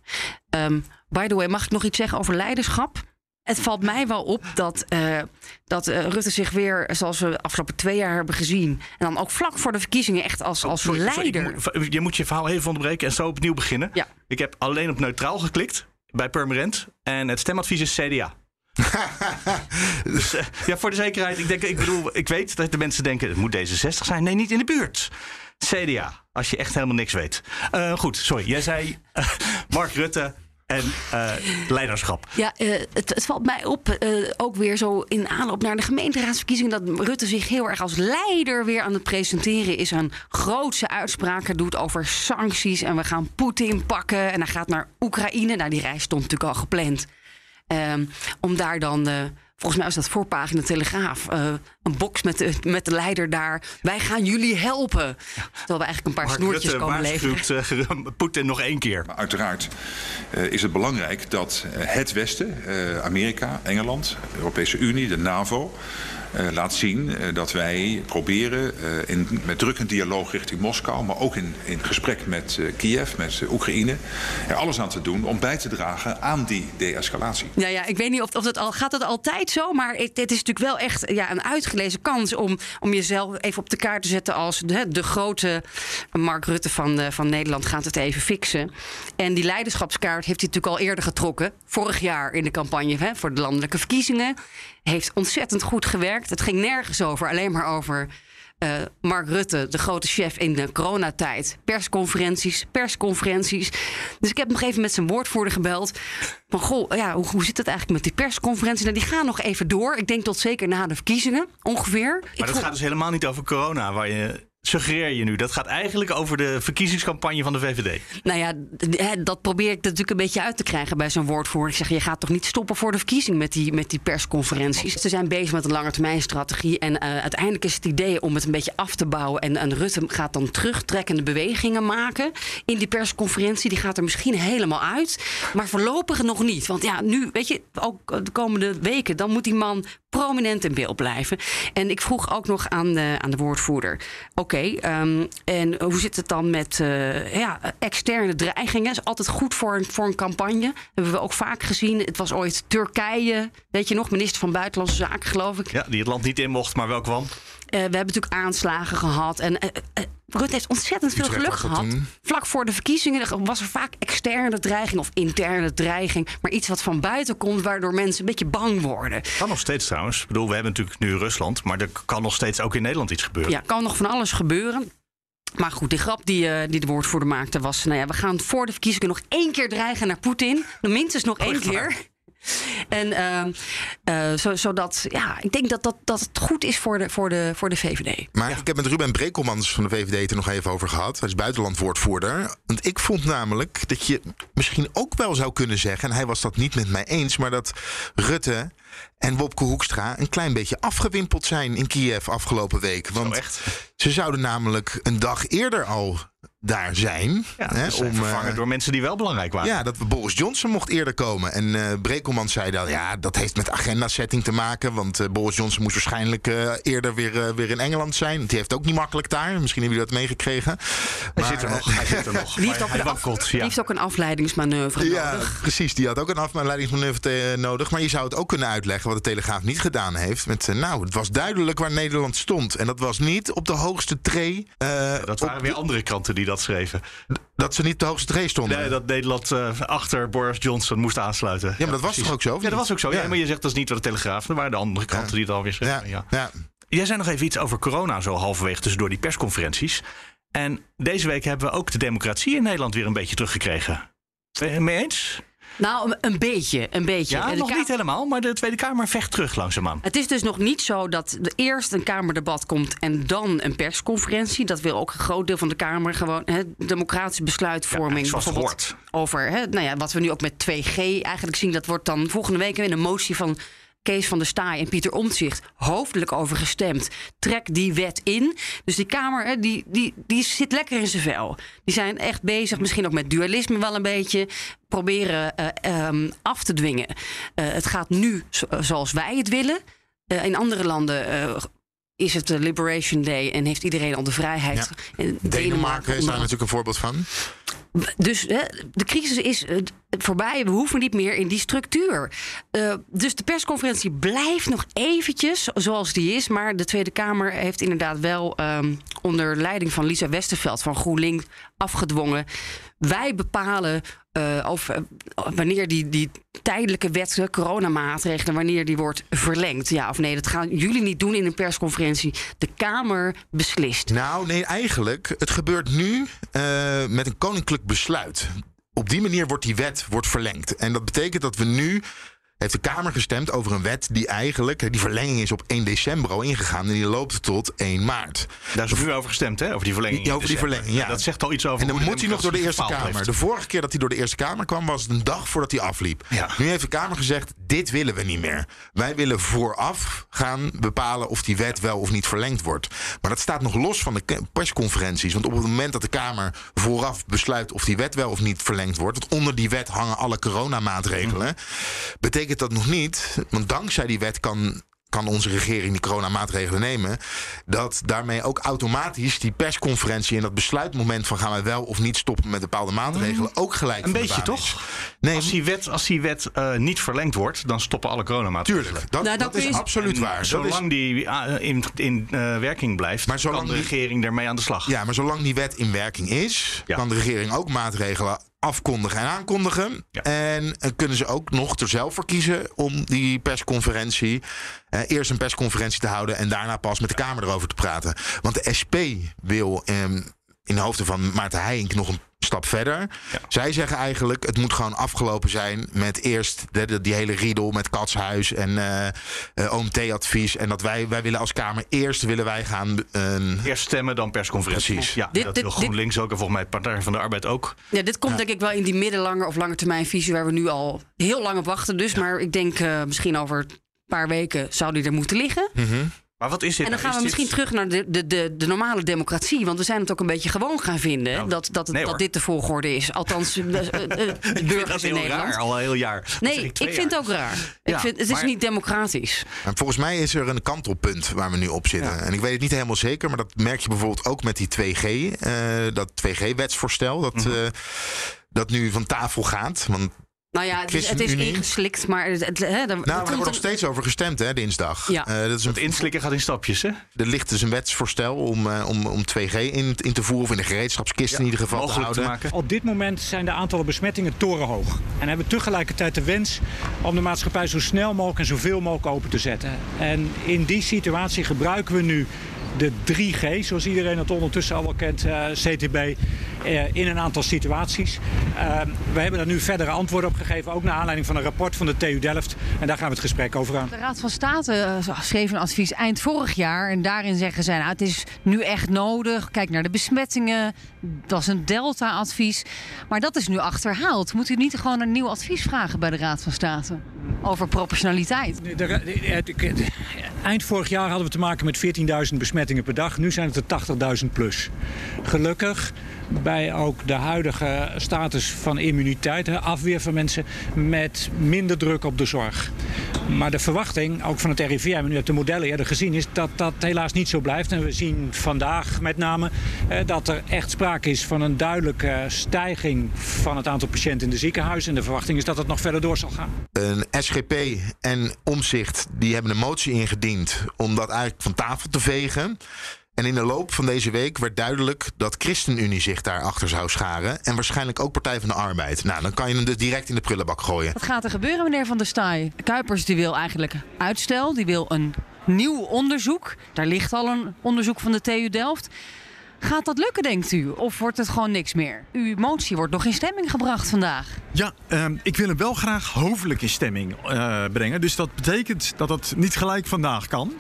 Ehm, by the way, mag ik nog iets zeggen over leiderschap? Het valt mij wel op dat, eh, dat eh, Rutte zich weer, zoals we de afgelopen twee jaar hebben gezien... en dan ook vlak voor de verkiezingen echt als, als Sorry, sorry, leider... je moet je verhaal even onderbreken en zo opnieuw beginnen. Ja. Ik heb alleen op neutraal geklikt bij Purmerend. En het stemadvies is CDA. dus eh, ja, voor de zekerheid. Ik, denk, ik bedoel, ik weet dat de mensen denken: het moet D66 zijn. Nee, niet in de buurt. CDA, als je echt helemaal niks weet. Eh, goed, sorry. Jij zei eh, Mark Rutte en leiderschap. Ja, het, valt mij op, ook weer zo in aanloop naar de gemeenteraadsverkiezingen, dat Rutte zich heel erg als leider weer aan het presenteren is. Een grootse uitspraken doet over sancties en we gaan Poetin pakken. En hij gaat naar Oekraïne. Nou, die reis stond natuurlijk al gepland. Ehm, om daar dan, eh, volgens mij was dat voorpagina Telegraaf, eh, een box met de, met de leider daar. Wij gaan jullie helpen. Terwijl we eigenlijk een paar Mark snoertjes Rutte komen leveren. waarschuwt eh, Poetin nog één keer. Maar uiteraard eh, is het belangrijk dat eh, het Westen, eh, Amerika, Engeland, de Europese Unie, de NAVO, eh, laat zien eh, dat wij proberen eh, in, met drukkend dialoog richting Moskou, maar ook in, in gesprek met eh, Kiev, met Oekraïne, er alles aan te doen om bij te dragen aan die de-escalatie. Ja, ja, ik weet niet of, of dat al gaat het altijd zo, maar het, het is natuurlijk wel echt ja, een uitgelezen kans om, om jezelf even op de kaart te zetten als de, de grote Mark Rutte van, eh, van Nederland gaat het even fixen. En die leiderschapskaart heeft hij natuurlijk al eerder getrokken, vorig jaar in de campagne hè, voor de landelijke verkiezingen. Heeft ontzettend goed gewerkt. Het ging nergens over, alleen maar over eh, Mark Rutte, de grote chef in de coronatijd. Persconferenties, persconferenties. Dus ik heb nog even met zijn woordvoerder gebeld. Van goh, ja, hoe, hoe zit het eigenlijk met die persconferenties? Nou, die gaan nog even door. Ik denk tot zeker na de verkiezingen, ongeveer. Ik Maar dat voel- gaat dus helemaal niet over corona, waar je suggereer je nu. Dat gaat eigenlijk over de verkiezingscampagne van de VVD. Nou ja, dat probeer ik natuurlijk een beetje uit te krijgen bij zo'n woordvoerder. Ik zeg, je gaat toch niet stoppen voor de verkiezing met die, met die persconferenties. Ze zijn bezig met een langetermijnstrategie. En eh, uiteindelijk is het idee om het een beetje af te bouwen. En, en Rutte gaat dan terugtrekkende bewegingen maken in die persconferentie. Die gaat er misschien helemaal uit. Maar voorlopig nog niet. Want ja, nu, weet je, ook de komende weken, dan moet die man prominent in beeld blijven. En ik vroeg ook nog aan de, aan de woordvoerder: oké, ehm, en hoe zit het dan met eh, ja, externe dreigingen? Is altijd goed voor een, voor een campagne. Hebben we ook vaak gezien. Het was ooit Turkije, weet je nog, minister van Buitenlandse Zaken, geloof ik. Ja, die het land niet in mocht, maar wel kwam. Eh, we hebben natuurlijk aanslagen gehad. En eh, eh, Rutte heeft ontzettend veel Utrecht geluk gehad. Vlak voor de verkiezingen was er vaak externe dreiging of interne dreiging. Maar iets wat van buiten komt, waardoor mensen een beetje bang worden. Kan nog steeds trouwens. Ik bedoel, we hebben natuurlijk nu Rusland, maar er kan nog steeds ook in Nederland iets gebeuren. Ja, kan nog van alles gebeuren. Maar goed, die grap die, eh, die de woordvoerder maakte was... Nou ja, we gaan voor de verkiezingen nog één keer dreigen naar Poetin. Minstens nog één echt waar? keer. En ehm, eh, zo, zodat, ja, ik denk dat, dat, dat het goed is voor de, voor de, voor de VVD. Maar ik heb met Ruben Brekelmans van de VVD het er nog even over gehad. Hij is buitenlandwoordvoerder. Want ik vond namelijk dat je misschien ook wel zou kunnen zeggen... en hij was dat niet met mij eens... maar dat Rutte en Wopke Hoekstra een klein beetje afgewimpeld zijn in Kiev afgelopen week. Want echt? ze zouden namelijk een dag eerder al daar zijn. Ja, hè, zijn om, eh, vervangen door mensen die wel belangrijk waren. ja, dat we Boris Johnson mocht eerder komen. En eh Brekelman zei dan, ja, dat heeft met agenda-setting te maken. Want eh, Boris Johnson moest waarschijnlijk eh, eerder weer, eh, weer in Engeland zijn. Die heeft ook niet makkelijk daar. Misschien hebben jullie dat meegekregen. Hij Maar, zit er eh, nog. Hij zit er nog. Die heeft ook, hij een, af- wankelt. die Ja. heeft ook een afleidingsmanoeuvre Ja, nodig. precies. Die had ook een afleidingsmanoeuvre te- nodig. Maar je zou het ook kunnen uitleggen wat de Telegraaf niet gedaan heeft. Met, eh, nou, het was duidelijk waar Nederland stond. En dat was niet op de hoogste tree. eh, Dat op waren weer andere kranten die dat schreven. dat ze niet de hoogste tree stonden. Nee, dat Nederland eh, achter Boris Johnson moest aansluiten. ja, maar dat was precies. toch ook zo? Ja, dat was ook zo. Ja. maar je zegt dat is niet wat de Telegraaf. Waren de andere kranten die het alweer ja, schreven. Ja. ja. Jij zei nog even iets over corona zo halverwege tussendoor die persconferenties. En deze week hebben we ook de democratie in Nederland weer een beetje teruggekregen. Ben je het mee eens? Nou, een- beetje, een beetje. Ja, nog niet helemaal, maar de Tweede Kamer vecht terug langzaamaan. Het is dus nog niet zo dat er eerst een Kamerdebat komt en dan een persconferentie. Dat wil ook een groot deel van de Kamer gewoon. Hè, democratische besluitvorming. Ja, bijvoorbeeld Over hè, nou ja, wat we nu ook met 2G eigenlijk zien. Dat wordt dan volgende week in een motie van Kees van der Staaij en Pieter Omtzigt hoofdelijk over gestemd. Trek die wet in. Dus die Kamer hè, die, die, die zit lekker in zijn vel. Die zijn echt bezig, misschien ook met dualisme wel een beetje. Proberen eh, ehm, af te dwingen. Eh, het gaat nu zo- zoals wij het willen. Eh, in andere landen is het de Liberation Day en heeft iedereen al de vrijheid. Ja. In Denemarken is daar natuurlijk een voorbeeld van. Dus hè, de crisis is, eh, voorbij. We hoeven niet meer in die structuur. Uh, dus de persconferentie blijft nog eventjes zoals die is. Maar de Tweede Kamer heeft inderdaad wel um, onder leiding van Lisa Westerveld van GroenLinks afgedwongen. Wij bepalen uh, over, uh, wanneer die, die tijdelijke wet, coronamaatregelen, wanneer die wordt verlengd. Ja of nee, dat gaan jullie niet doen in een persconferentie. De Kamer beslist. Nou, nee, eigenlijk. Het gebeurt nu met een koninklijk besluit. Op die manier wordt die wet wordt verlengd. En dat betekent dat we nu heeft de Kamer gestemd over een wet die eigenlijk, die verlenging is op 1 december al ingegaan en die loopt tot 1 maart. Daar is nu over gestemd, hè? Over die verlenging. Ja, over die verlenging, ja. Dat zegt al iets over. En dan moet hij nog door de Eerste Kamer. Heeft. De vorige keer dat hij door de Eerste Kamer kwam, was het een dag voordat hij afliep. Ja. Nu heeft de Kamer gezegd: dit willen we niet meer. Wij willen vooraf gaan bepalen of die wet wel of niet verlengd wordt. Maar dat staat nog los van de persconferenties. Want op het moment dat de Kamer vooraf besluit of die wet wel of niet verlengd wordt, want onder die wet hangen alle coronamaatregelen, mm. betekent dat nog niet want dankzij die wet kan kan onze regering die coronamaatregelen nemen. Dat daarmee ook automatisch die persconferentie en dat besluitmoment van gaan wij wel of niet stoppen met bepaalde maatregelen mm. ook gelijk. Een beetje toch? Nee, als die wet, als die wet uh, niet verlengd wordt, dan stoppen alle coronamaatregelen. Tuurlijk, dat, nou, dat, dat is absoluut en waar. Zolang die uh, in, in uh, werking blijft, maar zolang kan de regering ermee aan de slag. Ja, maar zolang die wet in werking is, ja. kan de regering ook maatregelen afkondigen en aankondigen. Ja. En kunnen ze ook nog er zelf voor kiezen om die persconferentie. Eh, eerst een persconferentie te houden en daarna pas met de Kamer erover te praten. Want de SP wil eh, in de hoofden van Maarten Heijink nog een stap verder. Ja. Zij zeggen eigenlijk, het moet gewoon afgelopen zijn met eerst de, de, die hele riedel met Katshuis en uh, uh, OMT-advies. En dat wij, wij willen als Kamer eerst willen wij gaan... Uh, eerst stemmen, dan persconferentie. Precies. Ja, dit, dat dit, wil GroenLinks ook en volgens mij Partij van de Arbeid ook. Ja, dit komt ja. denk ik wel in die middellange of lange termijn visie waar we nu al heel lang op wachten. Dus, ja. maar ik denk uh, misschien over een paar weken zou die er moeten liggen. Mm -hmm. Maar wat is dit? En dan nou? gaan we is misschien terug naar de, de, de, de, normale democratie. Want we zijn het ook een beetje gewoon gaan vinden. Nou, dat, dat, nee, dat dit de volgorde is. Althans, uh, uh, ik burgers dat in heel Nederland. Raar, al een heel jaar. Nee, ik, ik vind het ook raar. Ja, ik vind, het is niet democratisch. En volgens mij is er een kantelpunt waar we nu op zitten. Ja. En ik weet het niet helemaal zeker, maar dat merk je bijvoorbeeld ook met die 2G. Uh, dat 2G-wetsvoorstel. Dat, mm -hmm. dat nu van tafel gaat. Want nou ja, het is, het is ingeslikt, maar... Het, hè, nou, er wordt nog steeds over gestemd, hè, dinsdag. Ja. Uh, dat is een, het inslikken gaat in stapjes, hè? Er ligt dus een wetsvoorstel om, uh, om, om 2G in, in te voeren... of in de gereedschapskist ja, in ieder geval te houden. Te maken. Op dit moment zijn de aantallen besmettingen torenhoog. En hebben tegelijkertijd de wens om de maatschappij zo snel mogelijk... en zoveel mogelijk open te zetten. En in die situatie gebruiken we nu de 3G, zoals iedereen het ondertussen al wel kent, uh, CTB, uh, in een aantal situaties. Uh, we hebben daar nu verdere antwoorden op gegeven, ook naar aanleiding van een rapport van de TU Delft. En daar gaan we het gesprek over aan. De Raad van State schreef een advies eind vorig jaar. En daarin zeggen zij, nou, het is nu echt nodig. Kijk naar de besmettingen. Dat is een Delta-advies. Maar dat is nu achterhaald. Moet u niet gewoon een nieuw advies vragen bij de Raad van State? Over proportionaliteit. Eind vorig jaar hadden we te maken met 14.000 besmettingen per dag. Nu zijn het er 80.000 plus. Gelukkig bij ook de huidige status van immuniteit, afweer van mensen, met minder druk op de zorg. Maar de verwachting, ook van het RIVM en nu uit de modellen gezien, is dat dat helaas niet zo blijft. En we zien vandaag met name dat er echt sprake is van een duidelijke stijging van het aantal patiënten in de ziekenhuizen. En de verwachting is dat het nog verder door zal gaan. Een SGP en Omzicht die hebben een motie ingediend om dat eigenlijk van tafel te vegen. En in de loop van deze week werd duidelijk dat ChristenUnie zich daarachter zou scharen. En waarschijnlijk ook Partij van de Arbeid. Nou, dan kan je hem dus direct in de prullenbak gooien. Wat gaat er gebeuren, meneer Van der Staaij? Kuipers die wil eigenlijk uitstel. Die wil een nieuw onderzoek. Daar ligt al een onderzoek van de TU Delft. Gaat dat lukken, denkt u? Of wordt het gewoon niks meer? Uw motie wordt nog in stemming gebracht vandaag. Ja, uh, ik wil hem wel graag hoofdelijk in stemming uh, brengen. Dus dat betekent dat het niet gelijk vandaag kan.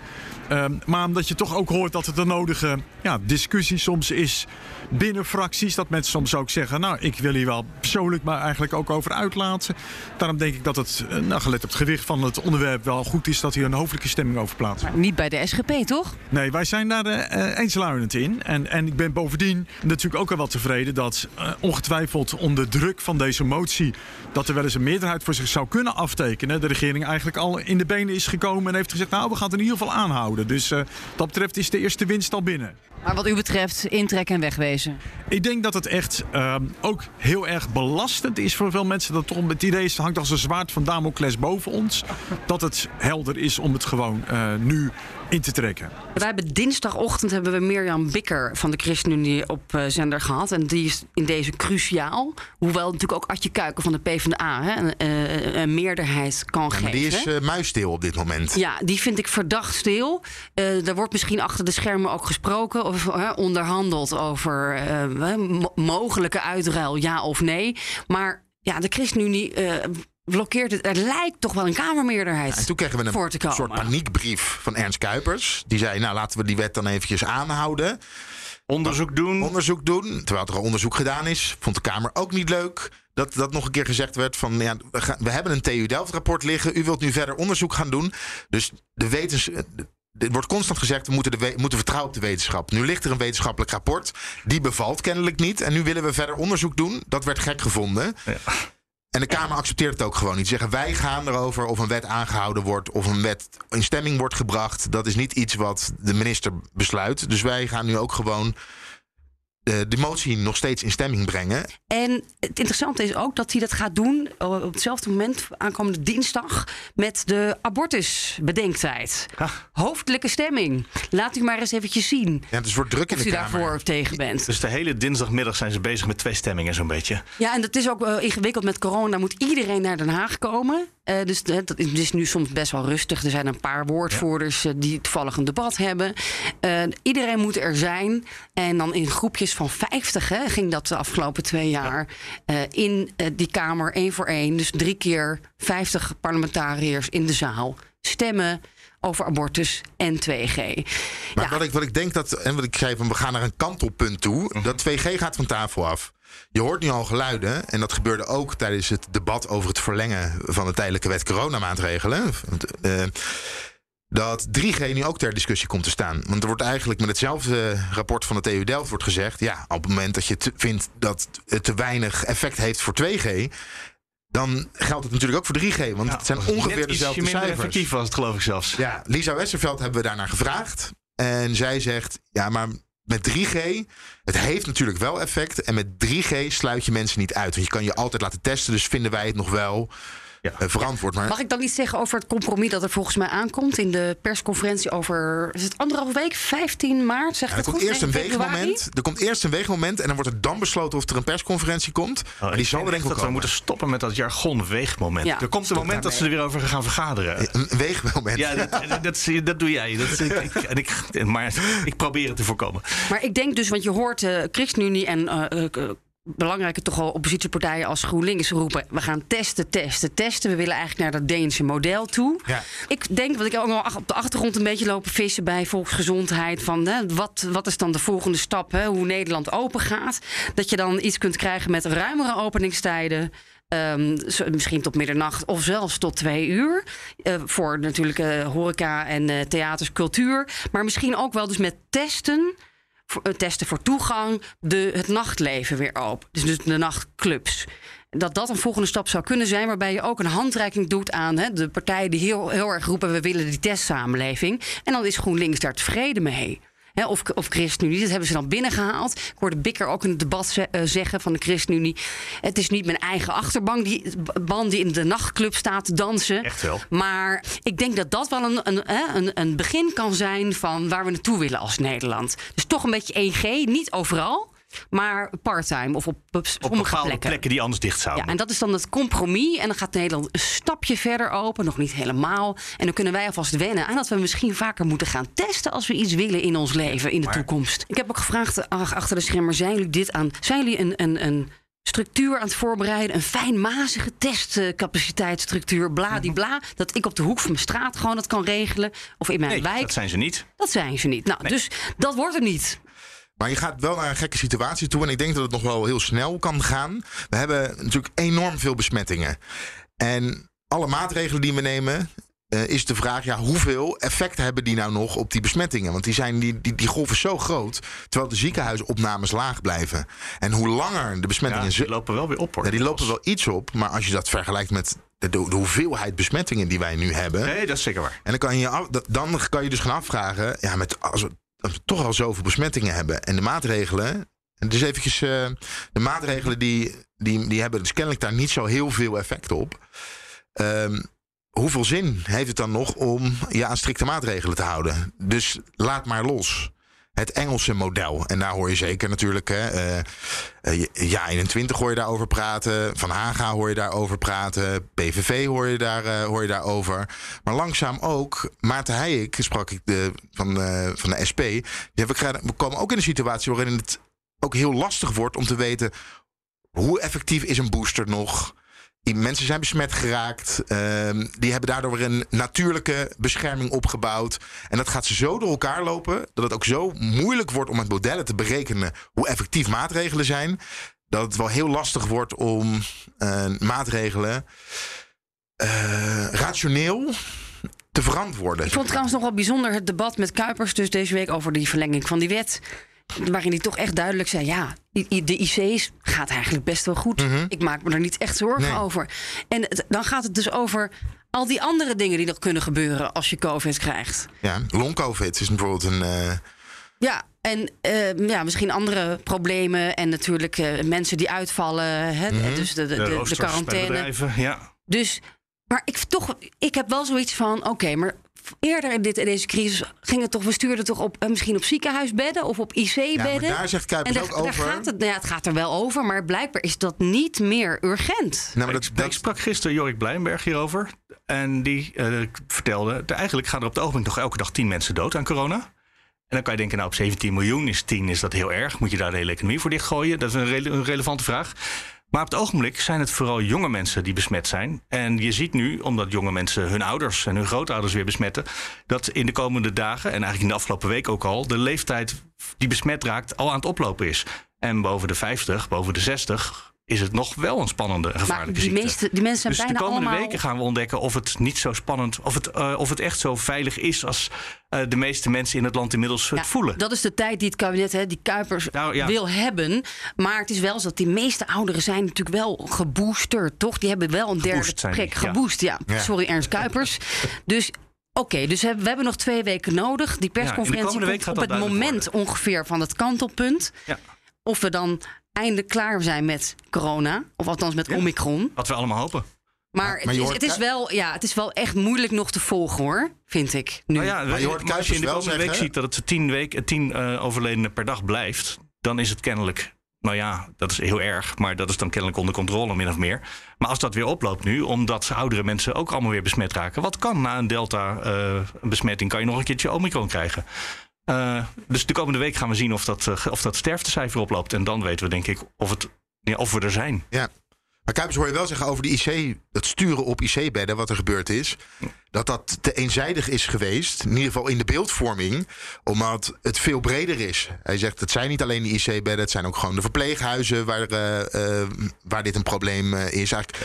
Uh, maar omdat je toch ook hoort dat het een nodige ja, discussie soms is binnen fracties. Dat mensen soms ook zeggen, nou, ik wil hier wel persoonlijk maar eigenlijk ook over uitlaten. Daarom denk ik dat het, nou, gelet op het gewicht van het onderwerp, wel goed is dat hier een hoofdelijke stemming over plaatst. Maar niet bij de SGP, toch? Nee, wij zijn daar uh, eensluidend in. En, en ik ben bovendien natuurlijk ook wel wat tevreden dat uh, ongetwijfeld onder druk van deze motie, dat er wel eens een meerderheid voor zich zou kunnen aftekenen. De regering eigenlijk al in de benen is gekomen en heeft gezegd, nou, we gaan het in ieder geval aanhouden. Dus uh, dat betreft is de eerste winst al binnen. Maar wat u betreft intrekken en wegwezen? Ik denk dat het echt ehm, ook heel erg belastend is voor veel mensen. Dat toch het idee is, het hangt als een zwaard van Damocles boven ons. Dat het helder is om het gewoon eh, nu in te trekken. Wij hebben dinsdagochtend hebben we Mirjam Bikker van de ChristenUnie op uh, zender gehad. En die is in deze cruciaal. Hoewel natuurlijk ook Adje Kuiken van de PvdA hè, een, uh, een meerderheid kan Ja, geven. maar die is uh, muisstil op dit moment. Ja, die vind ik verdacht stil. Uh, er wordt misschien achter de schermen ook gesproken of uh, onderhandeld over uh, mogelijke uitruil, ja of nee. Maar ja, de ChristenUnie blokkeert het. Er lijkt toch wel een Kamermeerderheid Ja, en toen kregen we voor te een komen. soort paniekbrief van Ernst Kuipers. Die zei, nou laten we die wet dan eventjes aanhouden. Onderzoek doen. Onderzoek doen. Terwijl er al onderzoek gedaan is. Vond de Kamer ook niet leuk. Dat, dat nog een keer gezegd werd van ja, we, gaan, we hebben een TU Delft rapport liggen. U wilt nu verder onderzoek gaan doen. Dus de wetens, er wordt constant gezegd, we moeten, de moeten vertrouwen op de wetenschap. Nu ligt er een wetenschappelijk rapport. Die bevalt kennelijk niet. En nu willen we verder onderzoek doen. Dat werd gek gevonden. Ja. En de Kamer accepteert het ook gewoon niet. Zeggen wij gaan erover of een wet aangehouden wordt of een wet in stemming wordt gebracht. Dat is niet iets wat de minister besluit. Dus wij gaan nu ook gewoon de, de motie nog steeds in stemming brengen. En het interessante is ook dat hij dat gaat doen op hetzelfde moment, aankomende dinsdag, met de abortusbedenktijd. Hoofdelijke stemming. Laat u maar eens eventjes zien. Ja, dus wordt druk in de u Kamer. daarvoor of tegen bent. Dus de hele dinsdagmiddag zijn ze bezig met twee stemmingen zo'n beetje. Ja, en dat is ook uh, ingewikkeld met corona. Moet iedereen naar Den Haag komen. Uh, dus uh, dat is nu soms best wel rustig. Er zijn een paar woordvoerders ja. die toevallig een debat hebben. iedereen moet er zijn. En dan in groepjes van 50 hè, ging dat de afgelopen twee jaar. Ja. in die Kamer één voor één. Dus drie keer 50 parlementariërs in de zaal. Stemmen over abortus en 2G. Maar ja. wat, ik, wat ik denk dat, en wat ik van we gaan naar een kantelpunt toe, -huh. dat 2G gaat van tafel af. Je hoort nu al geluiden, en dat gebeurde ook tijdens het debat over het verlengen van de tijdelijke wet coronamaatregelen. Uh, dat 3G nu ook ter discussie komt te staan. Want er wordt eigenlijk met hetzelfde rapport van de TU Delft wordt gezegd... ja, op het moment dat je vindt dat het te weinig effect heeft voor 2G... dan geldt het natuurlijk ook voor 3G. Want ja, het zijn ongeveer dezelfde cijfers. effectief was het geloof ik zelfs. Ja, Lisa Westerveld hebben we daarnaar gevraagd. En zij zegt, ja, maar met 3G, het heeft natuurlijk wel effect. En met 3G sluit je mensen niet uit. Want je kan je altijd laten testen. Dus vinden wij het nog wel ja. uh, verantwoord. Maar... Mag ik dan iets zeggen over het compromis dat er volgens mij aankomt in de persconferentie over is het anderhalve week, 15 maart? Zeg ja, er komt goed? eerst een weegmoment. Er komt eerst een weegmoment en dan wordt er dan besloten of er een persconferentie komt. Oh, en die zal er denk ik dat komen. we moeten stoppen met dat jargon weegmoment. Ja, er komt een moment dat ze er weer over gaan vergaderen. Een weegmoment. Ja, dat, dat, dat doe jij. Dat, ik, ik, en ik, maar ik probeer het te voorkomen. Maar ik denk dus, want je hoort uh, ChristenUnie en uh, uh, belangrijke toch al oppositiepartijen als GroenLinks roepen... we gaan testen, testen, testen. We willen eigenlijk naar dat Deense model toe. Ja. Ik denk, wat ik ook nog op de achtergrond een beetje lopen vissen... bij volksgezondheid, van hè, wat, wat is dan de volgende stap? Hè, hoe Nederland open gaat. Dat je dan iets kunt krijgen met ruimere openingstijden... Um, misschien tot middernacht of zelfs tot twee uur. Uh, voor natuurlijk uh, horeca en uh, theaters, cultuur. Maar misschien ook wel dus met testen testen voor toegang, de, het nachtleven weer open. Dus, dus de nachtclubs. Dat dat een volgende stap zou kunnen zijn, waarbij je ook een handreiking doet aan hè, de partijen die heel, heel erg roepen: we willen die testsamenleving. En dan is GroenLinks daar tevreden mee. He, of, of ChristenUnie, dat hebben ze dan binnengehaald. Ik hoorde Bikker ook in het debat ze, uh, zeggen van de ChristenUnie... het is niet mijn eigen achterban die, ban die in de nachtclub staat te dansen. Echt wel. Maar ik denk dat dat wel een, een, een, een begin kan zijn... van waar we naartoe willen als Nederland. Dus toch een beetje 1G, niet overal... Maar parttime of op, op sommige plekken. plekken die anders dicht zouden. Ja, en dat is dan het compromis. En dan gaat Nederland een stapje verder open, nog niet helemaal. En dan kunnen wij alvast wennen aan dat we misschien vaker moeten gaan testen als we iets willen in ons leven in de Maar- toekomst. Ik heb ook gevraagd ach, achter de schermen, zijn jullie dit aan? Zijn jullie een, een, een structuur aan het voorbereiden, een fijnmazige testcapaciteitsstructuur, bladibla, dat ik op de hoek van mijn straat gewoon dat kan regelen of in mijn Nee, wijk? dat zijn ze niet. Dat zijn ze niet. Nou, dus dat wordt er niet. Maar je gaat wel naar een gekke situatie toe. En ik denk dat het nog wel heel snel kan gaan. We hebben natuurlijk enorm veel besmettingen. En alle maatregelen die we nemen. eh, is de vraag, ja, hoeveel effect hebben die nou nog op die besmettingen? Want die, zijn, die, die, die golf is zo groot, terwijl de ziekenhuisopnames laag blijven. En hoe langer de besmettingen... Ja, die lopen wel weer op hoor. Ja, die lopen wel iets op, maar als je dat vergelijkt met de, de, hoeveelheid besmettingen die wij nu hebben... Nee, dat is zeker waar. En dan kan je, dan kan je dus gaan afvragen, ja, met, als we toch al zoveel besmettingen hebben en de maatregelen, Dus eventjes, uh, de maatregelen die, die, die hebben dus kennelijk daar niet zo heel veel effect op. Um, hoeveel zin heeft het dan nog om je aan strikte maatregelen te houden? Dus laat maar los. Het Engelse model. En daar hoor je zeker natuurlijk. Hè, uh, ja, 21 hoor je daarover praten. Van Haga hoor je daarover praten. PVV hoor je, daar, uh, hoor je daarover. Maar langzaam ook. Maarten Heijek sprak ik de, van, van de SP. Die we, we komen ook in een situatie waarin het ook heel lastig wordt om te weten. Hoe effectief is een booster nog? Die mensen zijn besmet geraakt. Uh, die hebben daardoor een natuurlijke bescherming opgebouwd. En dat gaat zo door elkaar lopen. Dat het ook zo moeilijk wordt om met modellen te berekenen hoe effectief maatregelen zijn. Dat het wel heel lastig wordt om uh, maatregelen uh, rationeel te verantwoorden. Ik vond trouwens nog wel bijzonder het debat met Kuipers dus deze week over die verlenging van die wet. Waarin hij toch echt duidelijk zei: ja, de IC's gaat eigenlijk best wel goed. Mhm. Ik maak me er niet echt zorgen over. En het, dan gaat het dus over al die andere dingen die nog kunnen gebeuren als je COVID krijgt. Ja, long-COVID is bijvoorbeeld een. Uh... Ja, en uh, ja, misschien andere problemen. En natuurlijk uh, mensen die uitvallen. Hè? Mhm. Dus de, de, de, quarantaine. ja. Dus, maar ik, toch, ik heb wel zoiets van: oké, maar eerder in, dit, in deze crisis ging het toch, we stuurden toch op, eh, misschien op ziekenhuisbedden of op IC-bedden. Ja, daar zegt Kuipers en daar, ook daar over. Gaat het, nou ja, het gaat er wel over, maar blijkbaar is dat niet meer urgent. Nou, maar ik, ik sprak gisteren Jorik Blijnberg hierover. En die uh, vertelde, de, eigenlijk gaan er op het ogenblik toch elke dag 10 mensen dood aan corona. En dan kan je denken, nou op 17 miljoen is 10, is dat heel erg? Moet je daar de hele economie voor dichtgooien? Dat is een, rele een relevante vraag. Maar op het ogenblik zijn het vooral jonge mensen die besmet zijn. En je ziet nu, omdat jonge mensen hun ouders en hun grootouders weer besmetten, dat in de komende dagen, en eigenlijk in de afgelopen week ook al, de leeftijd die besmet raakt al aan het oplopen is. En boven de 50, boven de 60 is het nog wel een spannende en gevaarlijke die ziekte. meeste- die mensen zijn dus bijna de komende allemaal- weken gaan we ontdekken of het niet zo spannend, of het, eh, of het echt zo veilig is als eh, de meeste mensen in het land inmiddels het voelen. Dat is de tijd die het kabinet, hè, die Kuipers, Nou, ja. wil hebben. Maar het is wel zo dat die meeste ouderen zijn natuurlijk wel geboosterd, toch? Die hebben wel een derde ja. Geboost, ja. Ja. Sorry, Ernst Kuipers. dus... Oké, dus we hebben nog twee weken nodig. Die persconferentie komt op het moment ongeveer van het kantelpunt. Ja. Of we dan eindelijk klaar zijn met corona. Of althans met Omicron. Wat we allemaal hopen. Maar, Maar het, je is, hoort het, is wel, ja, het is wel echt moeilijk nog te volgen hoor, vind ik. Nu. Nou ja, maar als je in de komende week ziet dat het tien, week, tien eh, overledenen per dag blijft, dan is het kennelijk. Nou ja, dat is heel erg, maar dat is dan kennelijk onder controle, min of meer. Maar als dat weer oploopt nu, omdat oudere mensen ook allemaal weer besmet raken, wat kan na een Delta-besmetting? kan je nog een keertje Omicron krijgen? Eh, dus de komende week gaan we zien of dat, eh, of dat sterftecijfer oploopt. En dan weten we, denk ik, of, het, of we er zijn. Ja. Maar Kuipers hoor je wel zeggen over de IC, het sturen op IC-bedden, wat er gebeurd is. Dat dat te eenzijdig is geweest, in ieder geval in de beeldvorming, omdat het veel breder is. Hij zegt, het zijn niet alleen de IC-bedden, het zijn ook gewoon de verpleeghuizen waar, eh, waar dit een probleem is. Eigenlijk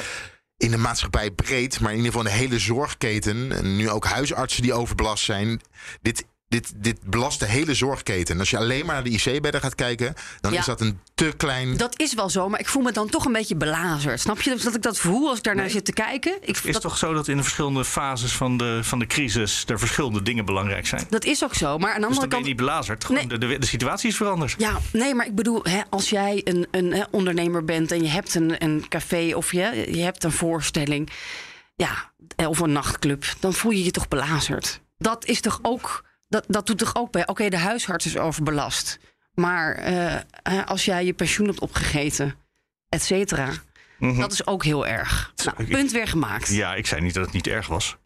in de maatschappij breed, maar in ieder geval de hele zorgketen. En nu ook huisartsen die overbelast zijn. Dit, dit, dit belast de hele zorgketen. Als je alleen maar naar de IC-bedden gaat kijken, dan Ja. is dat een te klein Dat is wel zo, maar ik voel me dan toch een beetje belazerd. Snap je dat ik dat voel als ik daarnaar zit te kijken? Ik, Het is dat, toch zo dat in de verschillende fases van de, van de crisis er verschillende dingen belangrijk zijn? dat is ook zo, maar aan de Dus andere dan ben je kant... niet belazerd. Gewoon de, de, de situatie is veranderd. Ja, nee, maar ik bedoel, hè, als jij een, een hè, ondernemer bent en je hebt een, een café of je, je hebt een voorstelling, ja, of een nachtclub, dan voel je je toch belazerd. Dat is toch ook, dat, dat doet toch ook bij, oké, de huisarts is overbelast. Maar eh, hè, als jij je pensioen hebt opgegeten, et cetera, Mhm. dat is ook heel erg. Nou, punt weer gemaakt. Ja, ik zei niet dat het niet erg was. Zullen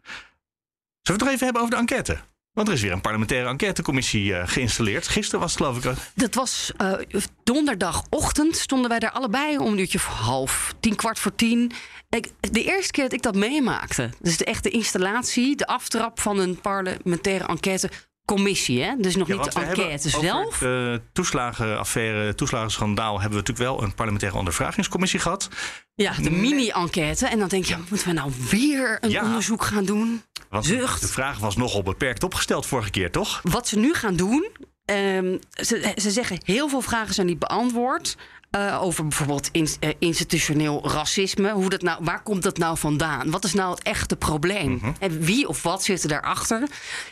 we het nog even hebben over de enquête? Want er is weer een parlementaire enquêtecommissie eh, geïnstalleerd. Gisteren was het geloof ik. eh, Dat was eh, donderdagochtend. Stonden wij daar allebei om een uurtje of half, tien, kwart voor tien. Ik, de eerste keer dat ik dat meemaakte. Dus de echte installatie, de aftrap van een parlementaire enquêtecommissie. Hè? Dus nog Ja, niet de enquête zelf. De toeslagenaffaire, toeslagenschandaal hebben we natuurlijk wel een parlementaire ondervragingscommissie gehad. Ja, de mini-enquête. En dan denk je, moeten we nou weer een Ja. onderzoek gaan doen? Want Zucht. de vraag was nogal beperkt opgesteld vorige keer, toch? Wat ze nu gaan doen. ehm, ze, ze zeggen heel veel vragen zijn niet beantwoord. Eh, over bijvoorbeeld in- eh, institutioneel racisme. Hoe dat nou, waar komt dat nou vandaan? Wat is nou het echte probleem? Mhm. En wie of wat zit er daarachter?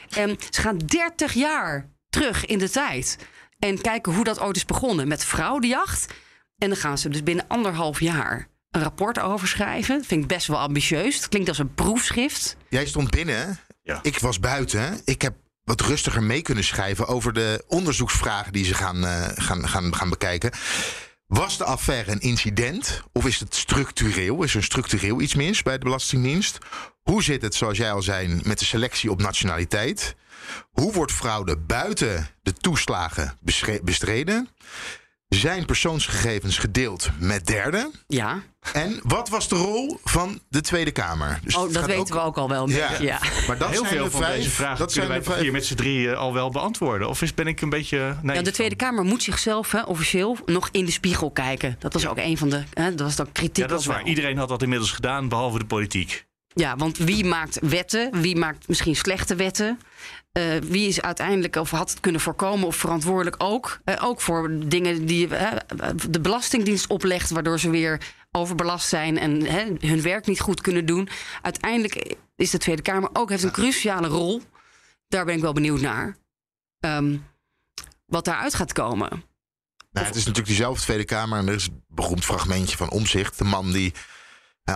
Ehm, ze gaan 30 jaar terug in de tijd. En kijken hoe dat ooit is begonnen met fraudejacht. En dan gaan ze dus binnen anderhalf jaar een rapport over schrijven. Dat vind ik best wel ambitieus. Het klinkt als een proefschrift. Jij stond binnen, ik was buiten. Ik heb wat rustiger mee kunnen schrijven over de onderzoeksvragen die ze gaan, eh, gaan, gaan, gaan bekijken. Was de affaire een incident of is het structureel? Is er structureel iets mis bij de Belastingdienst? Hoe zit het, zoals jij al zei, met de selectie op nationaliteit? Hoe wordt fraude buiten de toeslagen bestreden? Zijn persoonsgegevens gedeeld met derden? Ja. En wat was de rol van de Tweede Kamer? Dus oh, dat weten we ook al wel een beetje. Ja. Maar dat Heel zijn veel de van vijf, deze vragen dat kunnen zijn wij vijf. hier met z'n drieën al wel beantwoorden. Of is, ben ik een beetje... Nee, Ja, de Tweede Kamer moet zichzelf hè, officieel nog in de spiegel kijken. Dat was ook een van de. Hè, dat was dan kritiek. ja, dat is waar. wel. Iedereen had dat inmiddels gedaan, behalve de politiek. Ja, want wie maakt wetten? Wie maakt misschien slechte wetten? Eh, wie is uiteindelijk of had het kunnen voorkomen of verantwoordelijk ook? Eh, ook voor dingen die eh, de Belastingdienst oplegt, waardoor ze weer overbelast zijn en hun werk niet goed kunnen doen. Uiteindelijk is de Tweede Kamer ook heeft een cruciale rol. Daar ben ik wel benieuwd naar. Ehm, wat daaruit gaat komen. Nou, het is natuurlijk diezelfde Tweede Kamer. En er is een beroemd fragmentje van Omzicht. De man die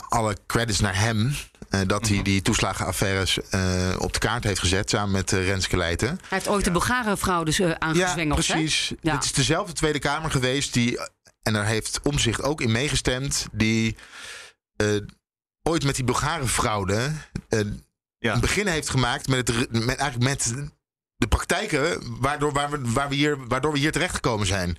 alle credits naar hem. eh, dat hij die toeslagenaffaires eh, op de kaart heeft gezet. Samen met eh, Renske Leijten. Hij heeft ooit de Bulgaren-fraude dus, uh, Ja, aangezwengeld. hè? precies. Ja. Het is dezelfde Tweede Kamer geweest. Die, en daar heeft Omzicht ook in meegestemd. Die eh, ooit met die Bulgaren-fraude. eh, een begin heeft gemaakt met, het, met, eigenlijk met de praktijken. Waardoor, waar we, waar we hier, waardoor we hier terechtgekomen zijn.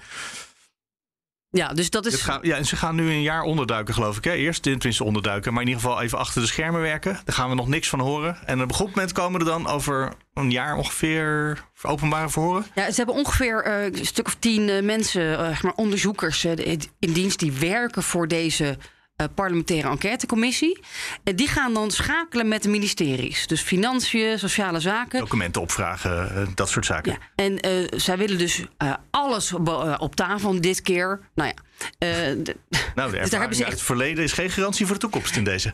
Ja, dus dat is. Gaan- ja, en ze gaan nu een jaar onderduiken, geloof ik. Hè? Eerst tenminste onderduiken, maar in ieder geval even achter de schermen werken. Daar gaan we nog niks van horen. En op een goed moment komen er dan over een jaar ongeveer openbare verhoren. Ja, ze hebben ongeveer eh, een stuk of tien eh, mensen, zeg maar onderzoekers in dienst die werken voor deze eh, parlementaire enquêtecommissie. En die gaan dan schakelen met de ministeries. Dus financiën, sociale zaken. Documenten opvragen, eh, dat soort zaken. En eh, zij willen dus alles op tafel dit keer. Nou ja, Nou, de Dus daar hebben ze uit echt- het verleden is geen garantie voor de toekomst in deze.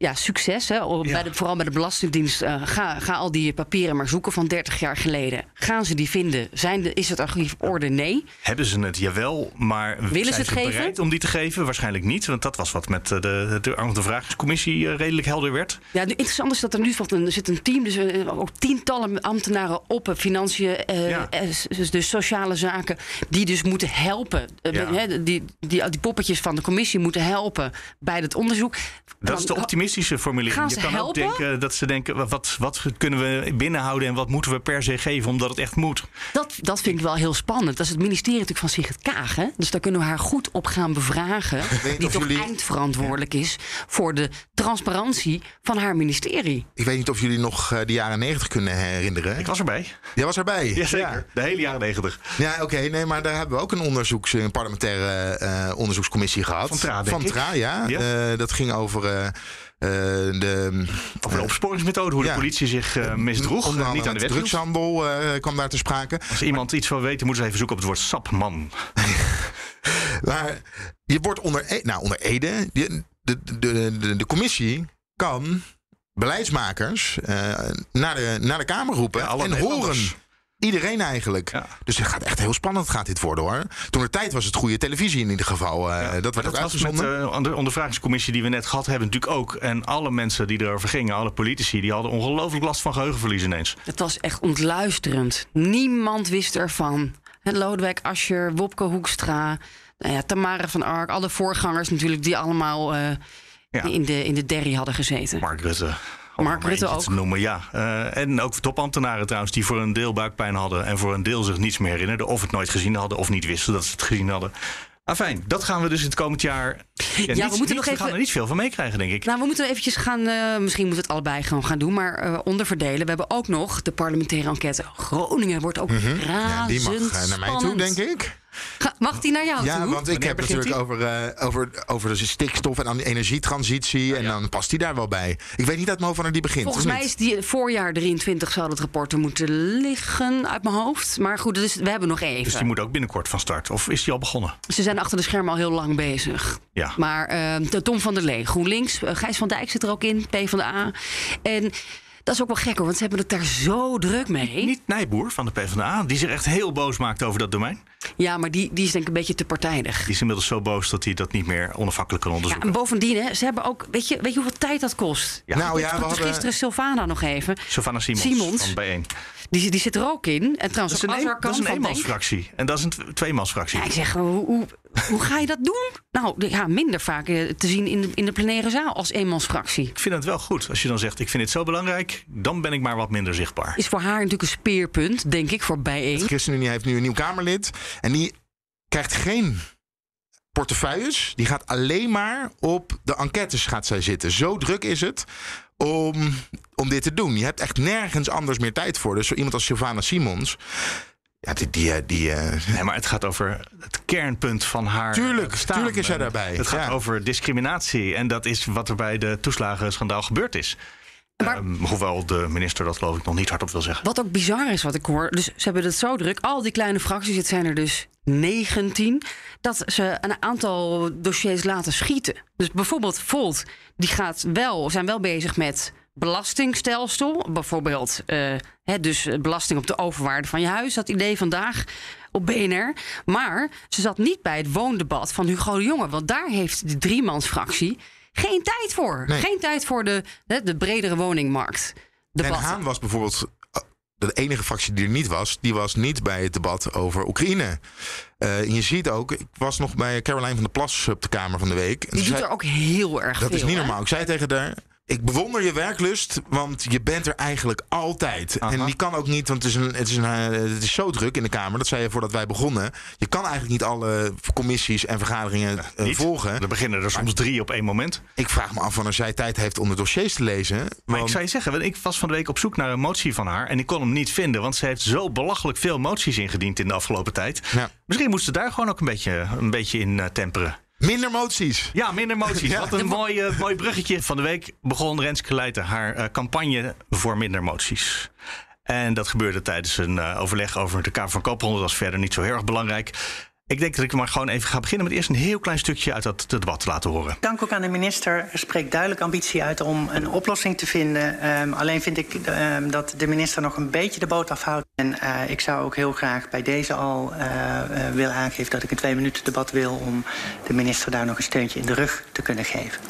Ja, succes. Hè? Op- Bij de, vooral bij de Belastingdienst. eh, ga, ga al die papieren maar zoeken van 30 jaar geleden. Gaan ze die vinden? Zijn de, is het archief orde? Nee. Hebben ze het? Jawel, maar Willen zijn ze het geven? om die te geven? Waarschijnlijk niet, want dat was wat met eh, de, de, de vraagcommissie eh, redelijk helder werd. Ja, interessant is dat er nu er zit een team, dus ook tientallen ambtenaren op financiën, eh, Ja. dus sociale zaken, die dus moeten helpen. Ja. die, die, die poppetjes van de commissie moeten helpen bij het onderzoek. Dat is de Dan- optimistische formulering. Gaan Je ze kan ook helpen? denken dat ze denken: wat, wat kunnen we binnenhouden en wat moeten we per se geven omdat het echt moet? Dat, dat vind ik wel heel spannend. Dat is het ministerie natuurlijk van Sigrid Kaag. Hè? Dus daar kunnen we haar goed op gaan bevragen. weet Die of toch jullie- eindverantwoordelijk is voor de transparantie van haar ministerie. Ik weet niet of jullie nog eh, de jaren negentig kunnen herinneren. Ik was erbij. Jij was erbij? Jazeker, de hele jaren negentig. Ja, oké. nee, maar daar hebben we ook een, onderzoeks, een parlementaire eh, onderzoekscommissie gehad. Van Tra, denk Van ik. Tra, ja. Ja. Eh, dat ging over de... Over de opsporingsmethode, hoe de politie zich eh, misdroeg. Eh, niet aan de wet drugshandel eh, kwam daar te sprake. Als iemand iets wil weten, moeten ze even zoeken op het woord sapman. Maar je wordt onder, e- nou, onder Ede. De, de, de, de, commissie kan beleidsmakers eh, naar, de, naar de Kamer roepen en horen. Iedereen eigenlijk. Dus het gaat echt heel spannend gaat dit worden hoor. Toen de tijd was het goede televisie in ieder geval. eh, dat werd ook dat met uitgezonden. eh, de ondervragingscommissie die we net gehad hebben natuurlijk ook. En alle mensen die erover gingen, alle politici, die hadden ongelooflijk last van geheugenverlies ineens. Het was echt ontluisterend. Niemand wist ervan. Lodewijk Asscher, Wopke Hoekstra, nou ja, Tamara van Ark, alle voorgangers natuurlijk, die allemaal eh, in, de, in de derry hadden gezeten. Mark Rutte. Om Mark maar Rutte eentje te ook. noemen, ja. Eh, en ook topambtenaren trouwens, die voor een deel buikpijn hadden... en voor een deel zich niets meer herinnerden... of het nooit gezien hadden of niet wisten dat ze het gezien hadden. Afijn, dat gaan we dus in het komend jaar... Ja, we niet- moeten niet- nog we even- gaan er niet veel van meekrijgen, denk ik. Nou, we moeten eventjes gaan, eh, misschien moeten we het allebei gewoon gaan doen, maar eh, onderverdelen. We hebben ook nog de parlementaire enquête. Groningen wordt ook razend die mag naar mij toe, denk ik. Mag die naar jou Ja, toe? want ik heb natuurlijk over, eh, over, over de stikstof en dan de energietransitie. En dan past die daar wel bij. Ik weet niet uit mijn hoofd wanneer die begint. Volgens mij is die voorjaar 23 zou dat rapport er moeten liggen uit mijn hoofd. Maar goed, dus we hebben nog even. Dus die moet ook binnenkort van start. Of is die al begonnen? Ze zijn achter de schermen al heel lang bezig. Ja. Maar eh, de Tom van der Lee, GroenLinks, eh, Gijs van Dijk zit er ook in, P van de A. En Dat is ook wel gek hoor, want ze hebben het daar zo druk mee. Niet Nijboer van de PvdA, die zich echt heel boos maakt over dat domein. Ja, maar die, die is denk ik een beetje te partijdig. Die is inmiddels zo boos dat hij dat niet meer onafhankelijk kan Ja, onderzoeken. en bovendien, hè, ze hebben ook. Weet je, weet je hoeveel tijd dat kost? Ja. Nou ja, Ik we hadden- gisteren Sylvana nog even. Sylvana Simons, Simons. van B1. Die, die zit er ook in. En trouwens, Dat is een, dat is een eenmansfractie. En dat is een tw- tweemansfractie. Ja, ik zeg, hoe, hoe, hoe ga je dat doen? Nou, ja, minder vaak eh, te zien in de, in de plenaire zaal als eenmansfractie. Ik vind het wel goed. Als je dan zegt, ik vind dit zo belangrijk, dan ben ik maar wat minder zichtbaar. Is voor haar natuurlijk een speerpunt, denk ik, voor bijeen. De ChristenUnie heeft nu een nieuw Kamerlid. En die krijgt geen portefeuilles. Die gaat alleen maar op de enquêtes gaat zij zitten. Zo druk is het om, om dit te doen. Je hebt echt nergens anders meer tijd voor. Dus zo iemand als Sylvana Simons... Ja, die... die, eh, die eh, Nee, maar het gaat over het kernpunt van haar Tuurlijk, bestaan. tuurlijk is zij daarbij, Het gaat ja. over discriminatie. En dat is wat er bij de toeslagenschandaal gebeurd is. Ehm, hoewel de minister dat geloof ik nog niet hardop wil zeggen. Wat ook bizar is wat ik hoor. Dus ze hebben het zo druk. Al die kleine fracties, het zijn er dus 19. Dat ze een aantal dossiers laten schieten. Dus bijvoorbeeld Volt, die gaat wel, zijn wel bezig met belastingstelsel. Bijvoorbeeld, hè, dus belasting op de overwaarde van je huis. Dat idee vandaag op BNR. Maar ze zat niet bij het woondebat van Hugo de Jonge. Want daar heeft de driemansfractie geen tijd voor. Nee. Geen tijd voor de, hè, de bredere woningmarkt. en Debatten. Haan was bijvoorbeeld... eh, De enige fractie die er niet was, die was niet bij het debat over Oekraïne. Eh, en je ziet ook, ik was nog bij Caroline van der Plas op de Kamer van de Week. Die doet zei- er ook heel erg Dat veel. is niet hè? normaal. Ik zei tegen haar. Ik bewonder je werklust, want je bent er eigenlijk altijd. En die kan ook niet, want het is, een, het, is een, eh, het is zo druk in de Kamer. Dat zei je voordat wij begonnen. Je kan eigenlijk niet alle commissies en vergaderingen eh, volgen. Er beginnen er soms drie op één moment. Ik vraag me af wanneer zij tijd heeft om de dossiers te lezen. Maar want- ik zou je zeggen, want ik was van de week op zoek naar een motie van haar. En ik kon hem niet vinden, want ze heeft zo belachelijk veel moties ingediend in de afgelopen tijd. Ja. Misschien moest ze daar gewoon ook een beetje, een beetje in eh, temperen. Minder moties. Ja, minder moties. Ja. Wat een mooi, eh, mooi bruggetje. Van de week begon Renske Leijten haar eh, campagne voor minder moties. En dat gebeurde tijdens een eh, overleg over de Kamer van Koophandel. Dat is verder niet zo heel erg belangrijk. Ik denk dat ik maar gewoon even ga beginnen met eerst een heel klein stukje uit dat debat te laten horen. Dank ook aan de minister. Er spreekt duidelijk ambitie uit om een oplossing te vinden. Ehm, alleen vind ik ehm, dat de minister nog een beetje de boot afhoudt. En eh, ik zou ook heel graag bij deze al eh, willen aangeven dat ik een twee minuten debat wil om de minister daar nog een steuntje in de rug te kunnen geven.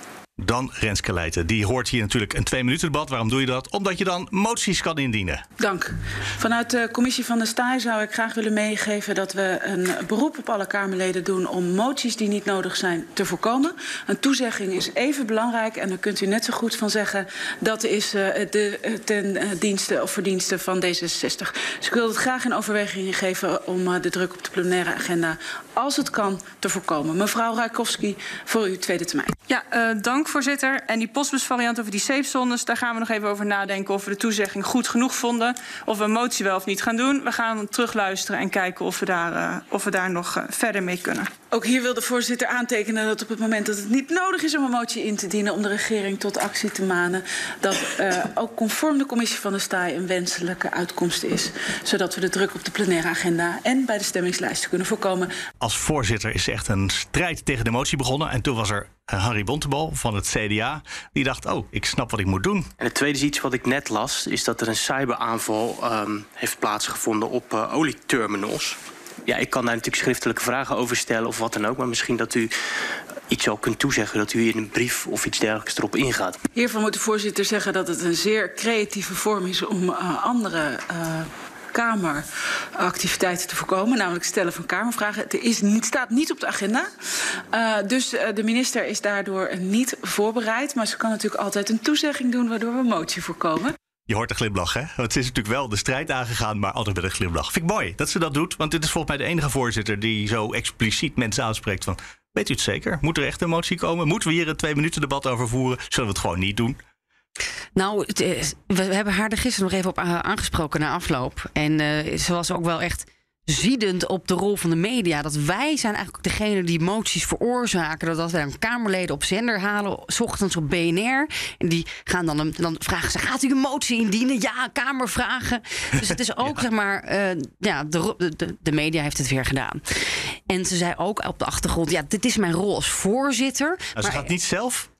Dan Renske Leijten. Die hoort hier natuurlijk een twee minuten debat. Waarom doe je dat? Omdat je dan moties kan indienen. Dank. Vanuit de commissie van de STAI zou ik graag willen meegeven dat we een beroep op alle Kamerleden doen om moties die niet nodig zijn te voorkomen. Een toezegging is even belangrijk en daar kunt u net zo goed van zeggen dat is eh, de, eh, ten eh, dienste of verdienste van D66. Dus ik wil het graag in overweging geven om de druk op de plenaire agenda, als het kan, te voorkomen. Mevrouw Rakowski, voor uw tweede termijn. Ja, eh, dank voorzitter. En die postbusvariant over die safe-zones, daar gaan we nog even over nadenken of we de toezegging goed genoeg vonden. Of we een motie wel of niet gaan doen. We gaan terugluisteren en kijken of we daar, eh, of we daar nog eh, verder mee kunnen. Ook hier wil de voorzitter aantekenen dat op het moment dat het niet nodig is om een motie in te dienen om de regering tot actie te manen, dat eh, ook conform de commissie van de STAI een wenselijke uitkomst is. Zodat we de druk op de plenaire agenda en bij de stemmingslijsten kunnen voorkomen. Als voorzitter is echt een strijd tegen de motie begonnen. En toen was er Harry Bontebal van het CDA. Die dacht, oh, ik snap wat ik moet doen. En het tweede is iets wat ik net las, is dat er een cyberaanval ehm, heeft plaatsgevonden op eh, olieterminals. Ja, ik kan daar natuurlijk schriftelijke vragen over stellen of wat dan ook, maar misschien dat u iets al kunt toezeggen, dat u in een brief of iets dergelijks erop ingaat. Hiervan moet de voorzitter zeggen dat het een zeer creatieve vorm is om uh, andere. Uh, Kameractiviteiten te voorkomen, namelijk stellen van Kamervragen. Het is niet, staat niet op de agenda. Uh, dus uh, de minister is daardoor niet voorbereid. Maar ze kan natuurlijk altijd een toezegging doen waardoor we een motie voorkomen. Je hoort de glimlach, hè? Want is natuurlijk wel de strijd aangegaan, maar altijd met een glimlach. Vind ik mooi dat ze dat doet, want dit is volgens mij de enige voorzitter die zo expliciet mensen aanspreekt van... Weet u het zeker? Moet er echt een motie komen? Moeten we hier een twee minuten debat over voeren? Zullen we het gewoon niet doen? Nou, we hebben haar er gisteren nog even op aangesproken na afloop. En uh, ze was ook wel echt ziedend op de rol van de media. Dat wij zijn eigenlijk degene die moties veroorzaken. Dat als wij een Kamerleden op zender halen, s ochtends op BNR. En die gaan dan, een, dan vragen ze, gaat u een motie indienen? Ja, Kamervragen. Dus het is ook, ja. zeg maar, uh, ja, de, de, de, media heeft het weer gedaan. En ze zei ook op de achtergrond, ja, dit is mijn rol als voorzitter. Nou, ze gaat niet zelf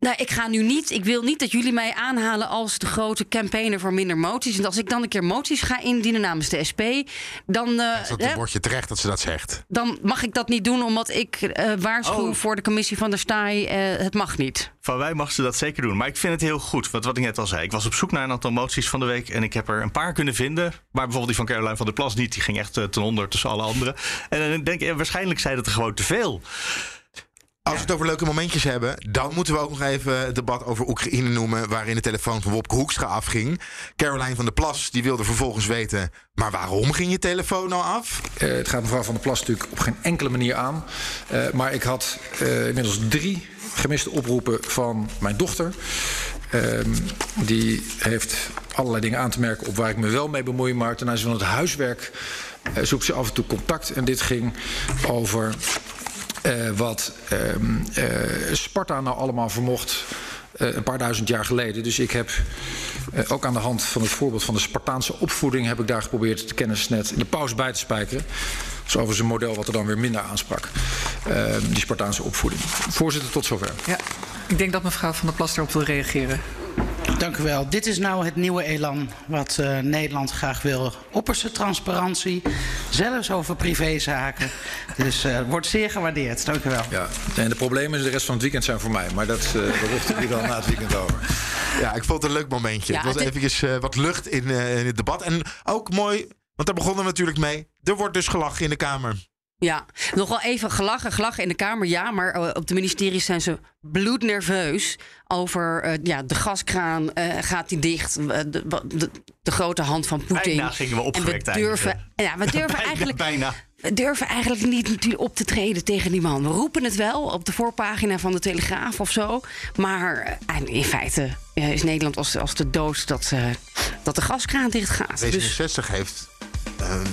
Nou, ik ga nu niet. Ik wil niet dat jullie mij aanhalen als de grote campaigner voor minder moties. En als ik dan een keer moties ga indienen namens de SP, dan. eh, Dat hè, word je terecht dat ze dat zegt. dan mag ik dat niet doen omdat ik eh, waarschuw Oh. voor de commissie van der Staaij. eh, het mag niet. Van wij mag ze dat zeker doen. Maar ik vind het heel goed. Want wat ik net al zei. Ik was op zoek naar een aantal moties van de week. En ik heb er een paar kunnen vinden. Maar bijvoorbeeld die van Caroline van der Plas niet. Die ging echt ten onder tussen alle anderen. En dan denk ik, eh, waarschijnlijk zijn dat er gewoon te veel. Als we het over leuke momentjes hebben, dan moeten we ook nog even het debat over Oekraïne noemen. Waarin de telefoon van Wopke Hoekstra afging. Caroline van der Plas die wilde vervolgens weten. Maar waarom ging je telefoon nou af? Eh, het gaat mevrouw Van der Plas natuurlijk op geen enkele manier aan. Eh, maar ik had eh, inmiddels drie gemiste oproepen van mijn dochter. Ehm, die heeft allerlei dingen aan te merken op waar ik me wel mee bemoei. Maar ten aanzien van het huiswerk zoekt ze af en toe contact. En dit ging over eh, wat ehm, eh, Sparta nou allemaal vermocht eh, een paar duizend jaar geleden. Dus ik heb ook aan de hand van het voorbeeld van de Spartaanse opvoeding... heb ik daar geprobeerd het kennisnet in de pauze bij te spijkeren. Dat is overigens een model wat er dan weer minder aansprak. Ehm, die Spartaanse opvoeding. Voorzitter, tot zover. Ja, ik denk dat mevrouw Van der Plas erop wil reageren. Dank u wel. Dit is nou het nieuwe elan wat eh, Nederland graag wil. Opperste transparantie, zelfs over privézaken. Dus eh, wordt zeer gewaardeerd. Dank u wel. Ja, en de problemen de rest van het weekend zijn voor mij. Maar dat uh, richten we dan na het weekend over. Ja, ik vond het een leuk momentje. Ja, het was eventjes eh, wat lucht in, eh, in het debat. En ook mooi, want daar begonnen we natuurlijk mee. Er wordt dus gelachen in de Kamer. Ja, nog wel even gelachen, gelachen in de Kamer, ja. Maar eh, op de ministeries zijn ze bloednerveus over eh, ja, de gaskraan. eh, gaat die dicht? De, wat- de, de grote hand van Poetin. Bijna gingen we opgewekt En we durven, ja, we durven Bijna, eigenlijk... bijna. We durven eigenlijk niet natuurlijk op te treden tegen die man. We roepen het wel op de voorpagina van de Telegraaf of zo. Maar in feite is Nederland als, als de dood dat, eh, dat de gaskraan dicht gaat. Dus D66 heeft eh,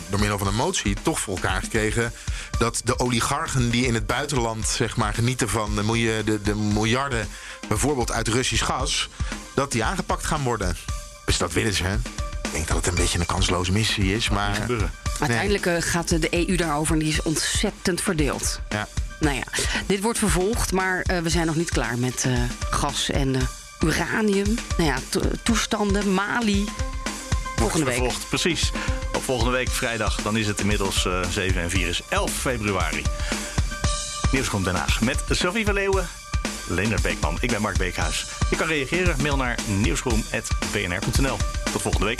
door middel van een motie toch voor elkaar gekregen... dat de oligarchen die in het buitenland zeg maar, genieten van de, de, de miljarden... bijvoorbeeld uit Russisch gas, dat die aangepakt gaan worden. Dus dat willen ze. hè. Ik denk dat het een beetje een kansloze missie is, maar... uiteindelijk eh, gaat de EU daarover en die is ontzettend verdeeld. Ja. Nou ja, dit wordt vervolgd, maar eh, we zijn nog niet klaar met eh, gas en eh, uranium. Nou ja, to- toestanden, Mali. Volgende week. Precies. Op volgende week vrijdag, dan is het inmiddels eh 7 en 4 is 11 februari. Nieuwsgroep Den Haag met Sophie van Leeuwen, Leonard Beekman. Ik ben Mark Beekhuis. Je kan reageren, mail naar nieuwsgroep.bnr.nl. Tot volgende week.